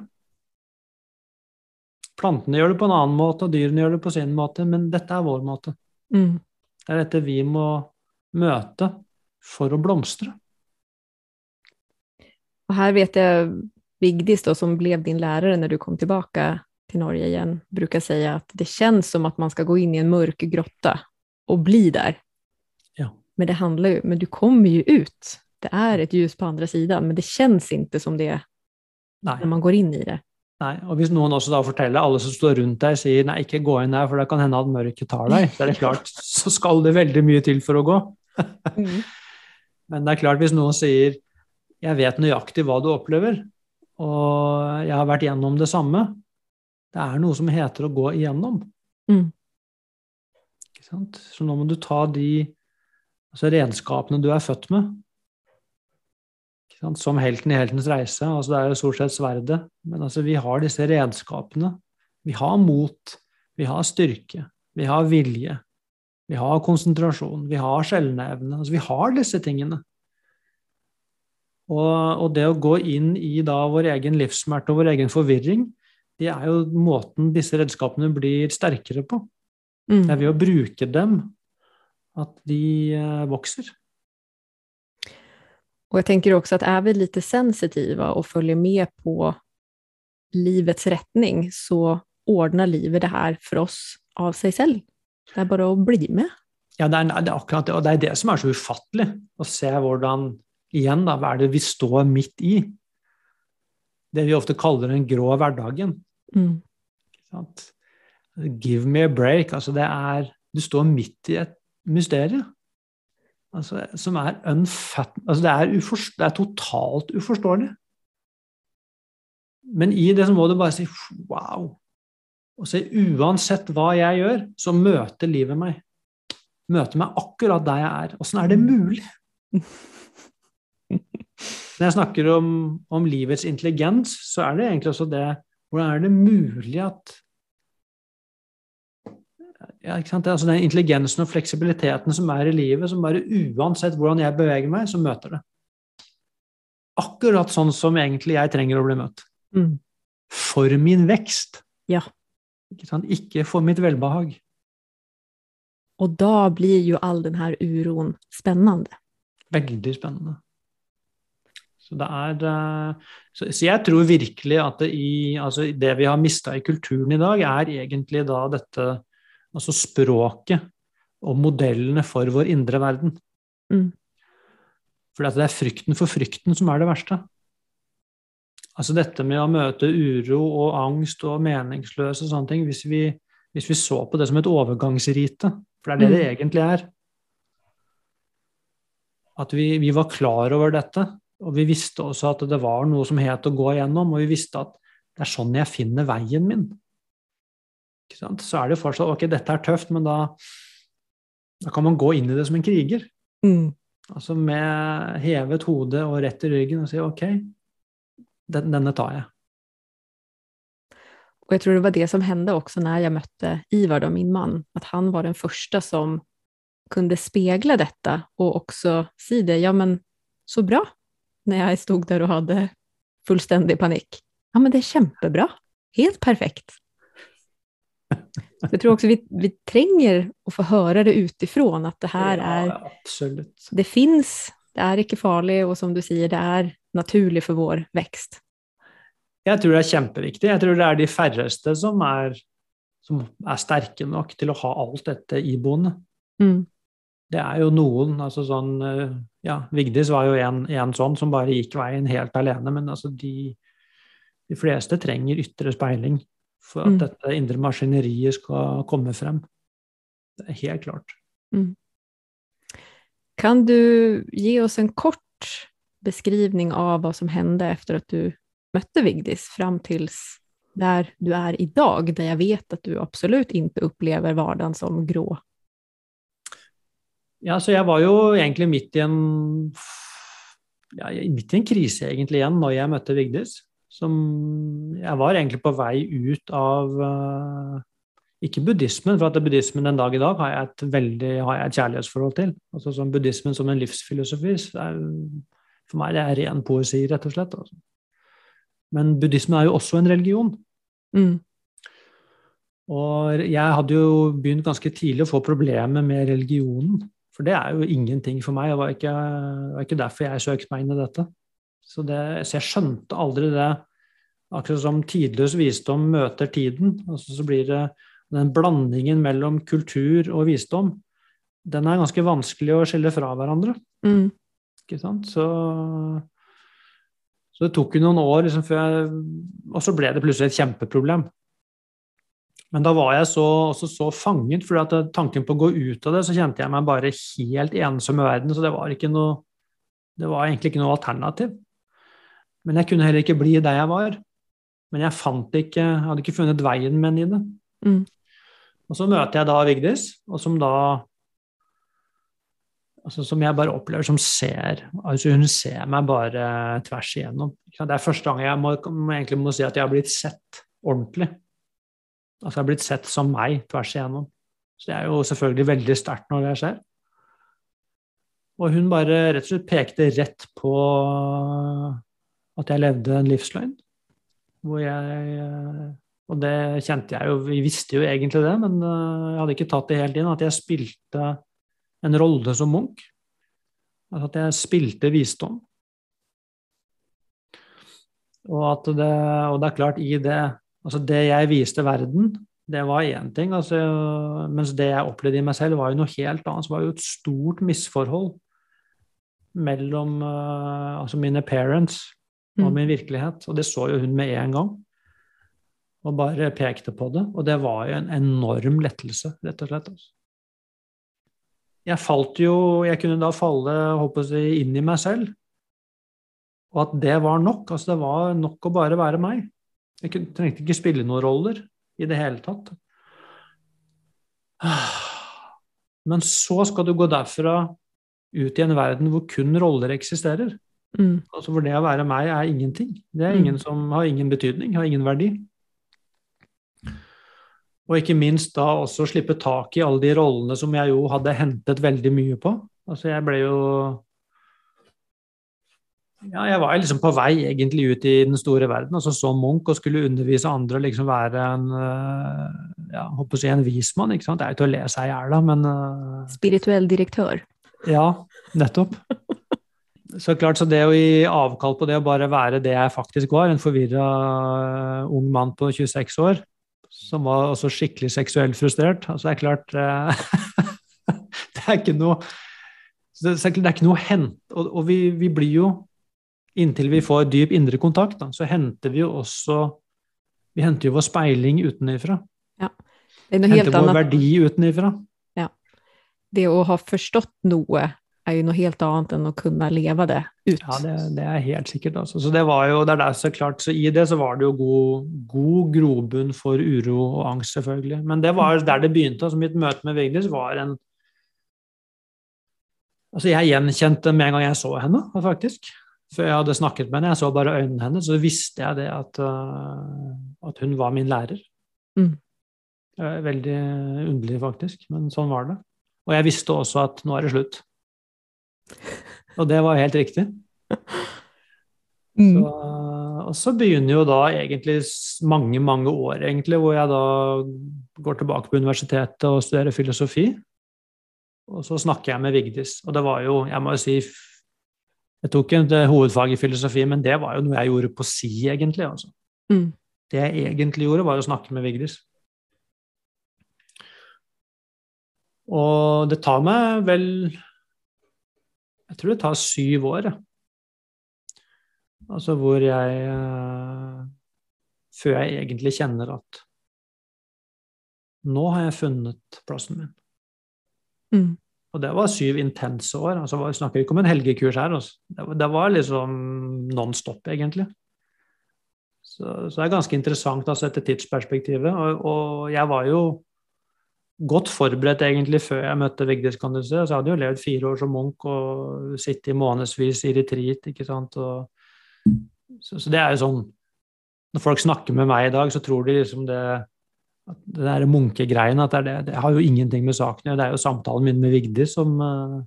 Plantene gjør det på en annen måte, og dyrene gjør det på sin måte, men dette er vår måte. Mm. Det er dette vi må møte for å blomstre. Og her vet jeg Vigdis, da, som ble din lærer når du kom tilbake til Norge igjen, bruker säga at det kjennes som at man skal gå inn i en mørk grotte og bli der. Ja. Men det handler jo, men du kommer jo ut. Det er et ljus på andre siden, men det kjennes ikke som det Nej. når man går inn i det. Nei, og Hvis noen også da forteller, alle som står rundt deg, sier nei, ikke gå inn der, for det kan hende at mørket tar deg, så er det klart, så skal det veldig mye til for å gå. Mm. Men det er klart, hvis noen sier jeg vet nøyaktig hva du opplever, og jeg har vært gjennom det samme Det er noe som heter å gå igjennom. Mm. Så nå må du ta de altså redskapene du er født med. Som helten i heltens reise. altså Det er jo stort sett sverdet. Men altså, vi har disse redskapene. Vi har mot, vi har styrke, vi har vilje, vi har konsentrasjon, vi har skjelneevne. Altså, vi har disse tingene. Og, og, det å gå inn i da vår egen livssmerte og vår egen forvirring, det er jo måten disse redskapene blir sterkere på. Mm. Det er ved å bruke dem at de eh, vokser. Og jeg tenker også at er vi litt sensitive og følger med på livets retning, så ordner livet det her for oss av seg selv. Det er bare å bli med. Ja, det er, det er akkurat det. Og det er det som er så ufattelig. Å se hvordan Igjen, da, hva er det vi står midt i? Det vi ofte kaller den grå hverdagen. Mm. Give me a break. Altså, det er Du står midt i et mysterium altså, som er unfat... Altså, det er, det er totalt uforståelig. Men i det så må du bare si wow. Og si uansett hva jeg gjør, så møter livet meg. Møter meg akkurat der jeg er. Åssen er det mulig? Når jeg snakker om, om, livets intelligens, så er det egentlig også det Hvordan er det mulig at ja, altså Den intelligensen og fleksibiliteten som er i livet, som bare uansett hvordan jeg beveger meg, så møter det. Akkurat sånn som egentlig jeg trenger å bli møtt. Mm. For min vekst. Ja. Ikke, Ikke for mitt velbehag. Og da blir jo all den her uroen spennende. Veldig spennende. Så, det er, eh, så, så jeg tror virkelig at det, i, altså det vi har mista i kulturen i dag, er egentlig da dette Altså språket og modellene for vår indre verden. Mm. For det er frykten for frykten som er det verste. Altså dette med å møte uro og angst og meningsløse og sånne ting hvis vi, hvis vi så på det som et overgangsrite, for det er det mm. det egentlig er At vi, vi var klar over dette, og vi visste også at det var noe som het å gå igjennom, og vi visste at det er sånn jeg finner veien min. Så er det jo fortsatt ok, dette er tøft, men da, da kan man gå inn i det som en kriger. Mm. Altså med hevet hode og rett i ryggen og si ok, den, denne tar jeg. Og jeg tror det var det som hendte også når jeg møtte Ivar, min mann, at han var den første som kunne speile dette og også si det. Ja, men så bra, når jeg stod der og hadde fullstendig panikk. Ja, men det er kjempebra. Helt perfekt. Så jeg tror også vi, vi trenger å få høre det utifrån, at det her er ja, Det fins, det er ikke farlig, og som du sier, det er naturlig for vår vekst. Jeg tror det er kjempeviktig. Jeg tror det er de færreste som er, som er sterke nok til å ha alt dette iboende. Mm. Det er jo noen, altså sånn eh, ja, Vigdis var jo en, en, sånn som bare gikk veien helt alene, men altså de, de fleste trenger ytre speiling for at mm. dette indre maskineriet skal komme frem. Det er helt klart. Mm. Kan du gi oss en kort beskrivning av hva som hendte etter at du møtte Vigdis, fram til der du er i dag, der jeg vet at du absolutt ikke opplever hverdagen som grå? Ja, så jeg var jo egentlig midt i en ja, midt i en krise egentlig igjen når jeg møtte Vigdis. Som Jeg var egentlig på vei ut av uh, ikke buddhismen, for at buddhismen den dag i dag har jeg et veldig har jeg et kjærlighetsforhold til. Altså som Buddhismen som en livsfilosofi. Er, for meg det er ren poesi, rett og slett. Altså. Men buddhismen er jo også en religion. Mm. Og jeg hadde jo begynt ganske tidlig å få problemer med religionen. For det er jo ingenting for meg. Det var ikke, det var ikke derfor jeg søkte meg inn i dette. Så, det, så, jeg skjønte aldri det. Akkurat som tidløs visdom møter tiden. Altså så blir det den blandingen mellom kultur og visdom. Den er ganske vanskelig å skille fra hverandre. Mm. Ikke sant? Så, så det tok jo noen år liksom, før jeg Og så ble det plutselig et kjempeproblem. Men da var jeg så, også så fanget, for tanken på å gå ut av det, så kjente jeg meg bare helt ensom i verden. Så det var, noe, det var egentlig ikke noe alternativ. Men jeg kunne heller ikke bli der jeg var. Men jeg fant ikke, hadde ikke funnet veien min i det. Mm. Og så møter jeg da Vigdis, og som da altså Som jeg bare opplever som ser altså Hun ser meg bare tvers igjennom. Det er første gang jeg må, egentlig må si at jeg har blitt sett ordentlig. Altså jeg har blitt sett som meg tvers igjennom. Så det er jo selvfølgelig veldig sterkt når det skjer. Og hun bare rett og slett pekte rett på at jeg levde en livsløgn. Hvor jeg Og det kjente jeg jo Vi visste jo egentlig det, men eh, jeg hadde ikke tatt det helt inn. At jeg spilte en rolle som Munch. Altså at jeg spilte visdom. Og, det, og det er klart, i det Altså, det jeg viste verden, det var én ting. Altså, mens det jeg opplevde i meg selv, var jo noe helt annet. Det var jo et stort misforhold mellom uh, altså mine parents og mm. min virkelighet. Og det så jo hun med en gang. Og bare pekte på det. Og det var jo en enorm lettelse, rett og slett. Altså jeg falt jo Jeg kunne da falle håper jeg, inn i meg selv. Og at det var nok. Altså, det var nok å bare være meg. Jeg trengte ikke spille noen roller i det hele tatt. Men så skal du gå derfra ut i en verden hvor kun roller eksisterer. Mm. Altså hvor det å være meg er ingenting. Det er ingen mm. som har ingen betydning, har ingen verdi. Og ikke minst da også slippe tak i alle de rollene som jeg jo hadde hentet veldig mye på. Altså jeg ble jo ja, jeg var liksom på vei egentlig ut i den store verden, og så så Munch og skulle undervise andre og liksom være en eh, ja, håper å si en vismann. ikke sant? Det er jo til å le seg i hjel, da, men uh, Spirituell direktør. Ja, nettopp. Så klart, så det å gi avkall på det å bare være det jeg faktisk var, en forvirra uh, ung mann på 26 år, som var også skikkelig seksuelt frustrert. Altså, det er klart eh, Det er ikke noe det er ikke noe hent, og, og vi, vi, blir jo Inntil vi får dyp indre kontakt, da, så henter vi jo også Vi henter jo vår speiling utenfra. Ja. Det er noe henter vår annet. verdi utenfra. Ja. Det å ha forstått noe er jo noe helt annet enn å kunne leve det ut. Ja, det, det er helt sikkert. Altså. Så det var jo, det er der så klart, så I det så var det jo god, god grobunn for uro og angst, selvfølgelig. Men det var der det begynte. altså Mitt møte med Vigdis var en Altså, jeg gjenkjente med en gang jeg så henne, faktisk. Før jeg hadde snakket med henne. Jeg så bare øynene hennes, så visste jeg det at, uh, at hun var min lærer. Mm. Veldig underlig, faktisk, men sånn var det. Og jeg visste også at nå er det slutt. Og det var helt riktig. Mm. Så, og så begynner jo da egentlig mange, mange år, egentlig, hvor jeg da går tilbake på universitetet og studerer filosofi. Og så snakker jeg med Vigdis. Og det var jo, jeg må jo si Jeg tok ikke hovedfag i filosofi, men det var jo noe jeg gjorde på si, egentlig. Altså. Mm. Det jeg egentlig gjorde, var å snakke med Vigdis. Og det tar meg vel jeg tror det tar syv år. Altså hvor jeg eh, Før jeg egentlig kjenner at nå har jeg funnet plassen min. Mm. Og det var syv intense år. altså Vi snakker ikke om en helgekurs her. Altså. Det, var, liksom non stop, egentlig. Så, så, det er ganske interessant altså, etter tidsperspektivet. Og, og jeg var jo godt forberedt egentlig før jeg møtte Vigdis, kan du si. Altså, jeg hadde jo levd fire år som munk og sittet i månedsvis i retreat, ikke sant. Og, så, så, det er jo sånn Når folk snakker med meg i dag, så tror de liksom det det der munkegreien at det, det, det, har jo ingenting med saken å gjøre. Det er jo samtalen min med Vigdis som uh,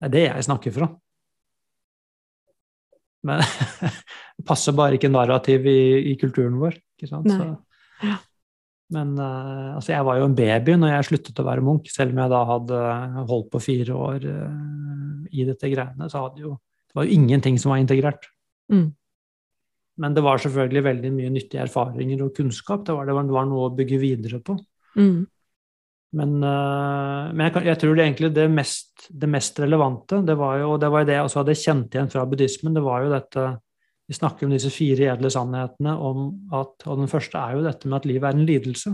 Det er det jeg snakker fra. Men det passer bare ikke narrativ i, i kulturen vår, ikke sant. Så, men uh, altså jeg var jo en baby når jeg sluttet å være munk, selv om jeg da hadde holdt på fire år uh, i dette greiene. Så hadde jo, det var jo ingenting som var integrert. Mm. Men det var selvfølgelig veldig mye nyttige erfaringer og kunnskap. Det var, det var, det var noe å bygge videre på. Mm. Men, uh, men jeg, jeg, tror det egentlig det mest, det mest relevante, det var jo det, var det jeg også hadde kjent igjen fra buddhismen, det var jo dette vi snakker om disse fire edle sannhetene, om at, og den første er jo dette med at livet er en lidelse.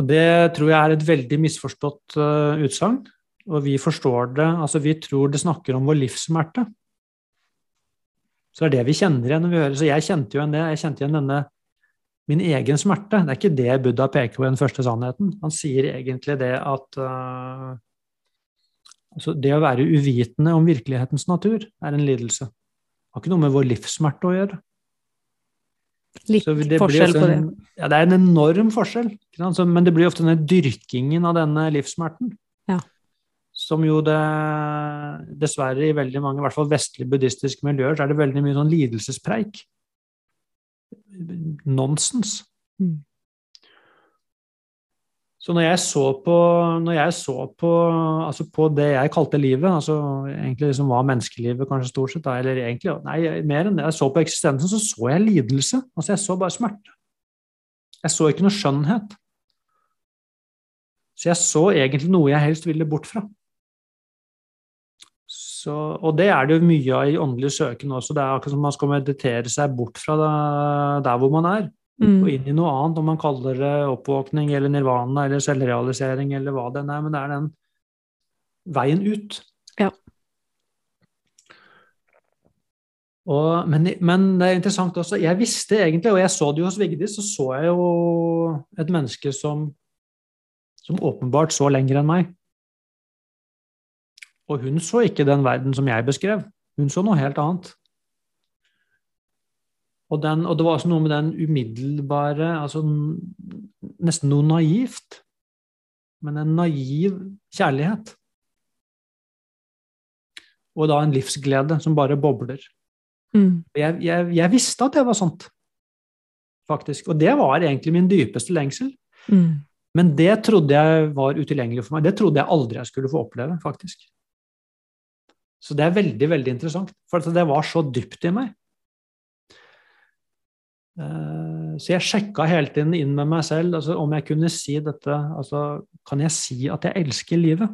Og Det tror jeg er et veldig misforstått uh, utsagn. Og vi forstår det Altså, vi tror det snakker om vår livssmerte. Så det er det vi kjenner igjen når vi hører Så jeg kjente jo igjen det. Jeg kjente igjen denne min egen smerte. Det er ikke det Buddha peker på i den første sannheten. Han sier egentlig det at uh, altså det å være uvitende om virkelighetens natur er en lidelse. Det har ikke noe med vår livssmerte å gjøre. Litt forskjell på det. Ja, det er en enorm forskjell. men det blir ofte denne dyrkingen av denne livssmerten. Ja. Som jo det dessverre i veldig mange, i hvert fall vestlige buddhistiske miljøer, så er det veldig mye sånn lidelsespreik. Nonsens. Mm. Så når jeg så på, jeg så på, altså på det jeg kalte livet, altså egentlig som var menneskelivet kanskje stort sett, eller egentlig, nei, mer enn det, jeg så på eksistensen, så så jeg lidelse. Altså jeg så bare smerte. Jeg så ikke noe skjønnhet. Så jeg så egentlig noe jeg helst ville bort fra. Så, og det er det jo mye av i åndelig søken også. Det er akkurat som man skal meditere seg bort fra der hvor man er mm. og inn i noe annet, om man kaller det oppvåkning eller nirvana eller selvrealisering eller hva det er. Men det er den veien ut. Ja. Og, men, men, det er interessant også, jeg visste egentlig, og jeg så det jo hos Vigdis, så så jeg jo et menneske som, som åpenbart så lenger enn meg. Og hun så ikke den verden som jeg beskrev. Hun så noe helt annet. Og, den, og, det var også noe med den umiddelbare altså Nesten noe naivt. Men en naiv kjærlighet. Og da en livsglede som bare bobler. Mm. Jeg, jeg, jeg, visste at det var sånt, faktisk. Og det var egentlig min dypeste lengsel. Mm. Men det trodde jeg var utilgjengelig for meg. Det trodde jeg aldri jeg skulle få oppleve, faktisk. Så det er veldig, veldig interessant. For det var så dypt i meg. Eh, så jeg sjekka hele tiden inn med meg selv altså om jeg kunne si dette altså, Kan jeg si at jeg elsker livet?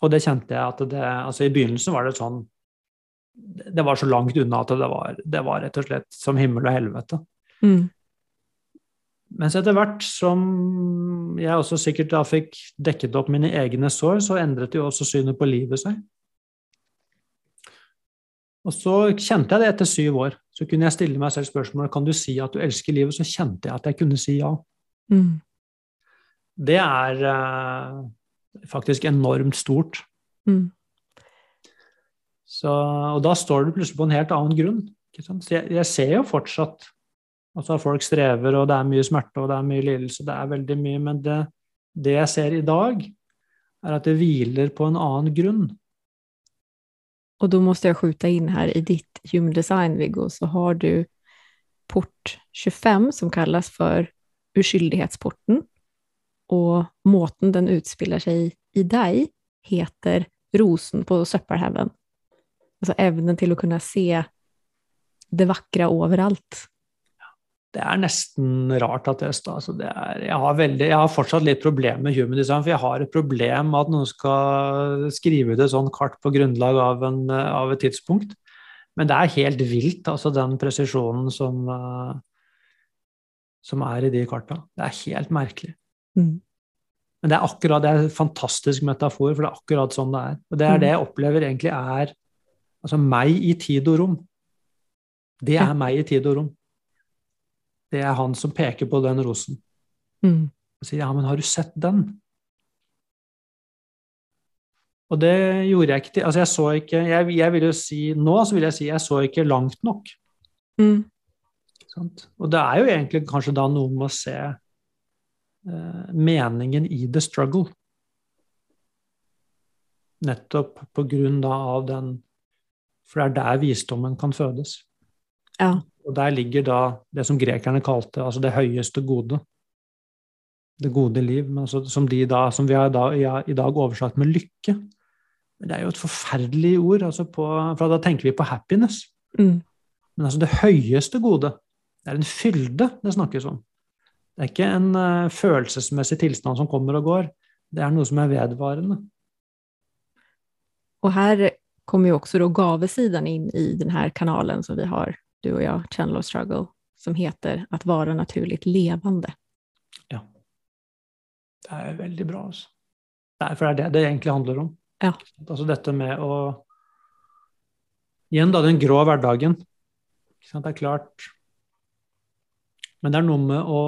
Og det kjente jeg at det altså I begynnelsen var det sånn Det var så langt unna at det var, det var rett og slett som himmel og helvete. Mm. Mens etter hvert som jeg også sikkert da fikk dekket opp mine egne sår, så endret jo også synet på livet seg. Og så kjente jeg det etter syv år. Så kunne jeg stille meg selv spørsmålet kan du si at du elsker livet. Så kjente jeg at jeg kunne si ja. Mm. Det er uh, faktisk enormt stort. Mm. Så, og da står du plutselig på en helt annen grunn. Jeg, jeg, ser jo fortsatt altså folk strever, og det er mye smerte og det er mye lidelse. Det er veldig mye, men det, det jeg ser i dag, er at det hviler på en annen grunn. Og da må jeg skjuta inn her, i ditt Human Design, Viggo, så har du port 25 som kalles for uskyldighetsporten. Og måten den utspiller seg i deg, heter rosen på søppelhaugen. Altså evnen til å kunne se det vakre överallt det er nesten rart at det står altså det er, jeg, har veldig, jeg har fortsatt litt problemer med human design, for jeg har et problem med at noen skal skrive ut et sånt kart på grunnlag av, en, av, et tidspunkt. Men det er helt vilt, altså den presisjonen som, uh, som er i de karta. Det er helt merkelig. Mm. Men det er akkurat, det er en fantastisk metafor, for det er akkurat sånn det er. Og det er mm. det jeg opplever egentlig er altså meg i tid og rom. Det er meg i tid og rom det er han som peker på den rosen. Mm. Og sier 'ja, men har du sett den'? Og det gjorde jeg ikke til Altså, jeg så ikke jeg, jeg, vil jo si Nå så vil jeg si jeg så ikke langt nok. Mm. Og det er jo egentlig kanskje da noe med å se eh, meningen i the struggle. Nettopp på grunn da av den For det er der visdommen kan fødes. Ja. Og der ligger da det som grekerne kalte altså det høyeste gode. Det gode liv, altså, som, da, som, vi har da, ja, i dag oversatt med lykke. Men det er jo et forferdelig ord, altså på, for da tenker vi på happiness. Mm. Men altså det høyeste gode, det er en fylde det snakkes om. Det er ikke en uh, følelsesmessig tilstand som kommer og går. Det er noe som er vedvarende. Og her kommer jo også gavesiden inn i denne kanalen som vi har du och jag, Channel of Struggle, som heter Att vara naturligt levande. Ja. Det er veldig bra. Altså. For det er det det egentlig handler om. Ja. Altså dette med å Igjen da den grå hverdagen. Det er klart Men det er noe med å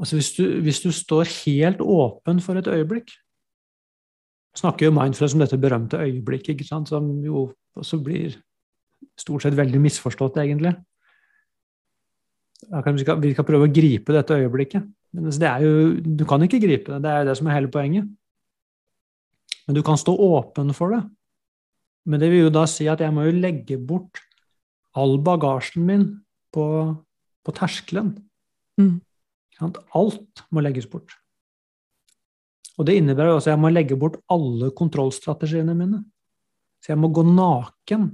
Altså hvis du, hvis du står helt åpen for et øyeblikk snakker jo Mindfulness om dette berømte øyeblikket, ikke sant? som jo også blir stort sett veldig misforstått, egentlig. Vi skal, vi skal prøve å gripe dette øyeblikket. Men altså, det er jo, du kan ikke gripe det, det er jo det som er hele poenget. Men du kan stå åpen for det. Men det vil jo da si at jeg må jo legge bort all bagasjen min på, på terskelen. Mm. Alt må legges bort. Og det innebærer også at jeg må legge bort alle kontrollstrategiene mine. Så jeg må gå naken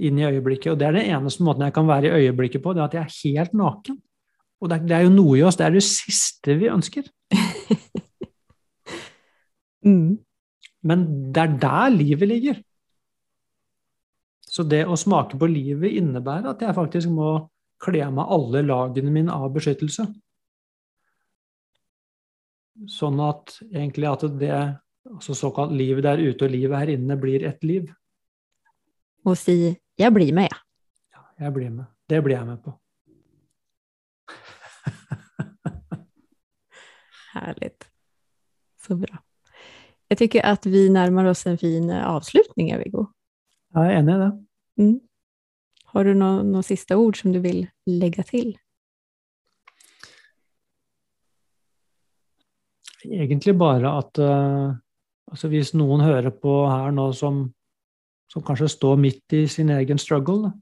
inn i øyeblikket. Og det er den eneste måten jeg kan være i øyeblikket på, det er at jeg er helt naken. Og det er, det er jo noe i oss, det er det siste vi ønsker. mm. Men det er der livet ligger. Så det å smake på livet innebærer at jeg faktisk må kle av meg alle lagene mine av beskyttelse. Sånn at egentlig at det altså såkalt livet der ute og livet her inne blir ett liv. Og si 'jeg blir med', ja. ja. Jeg blir med. Det blir jeg med på. Härligt. Så bra. Jeg tycker at vi nærmer oss en fin avslutning, Viggo. Jeg er enig i det. Mm. Har du noen, noe siste ord som du vil legge til? Egentlig bare at uh, altså hvis noen hører på her nå som, som, kanskje står midt i sin egen struggle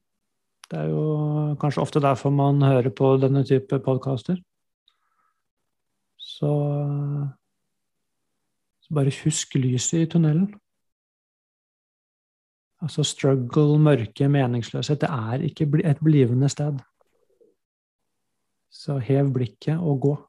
Det er jo kanskje ofte derfor man hører på denne type podkaster. Så, så bare husk lyset i tunnelen. Altså struggle, mørke, meningsløshet. Det er ikke et blivende sted. Så hev blikket og gå.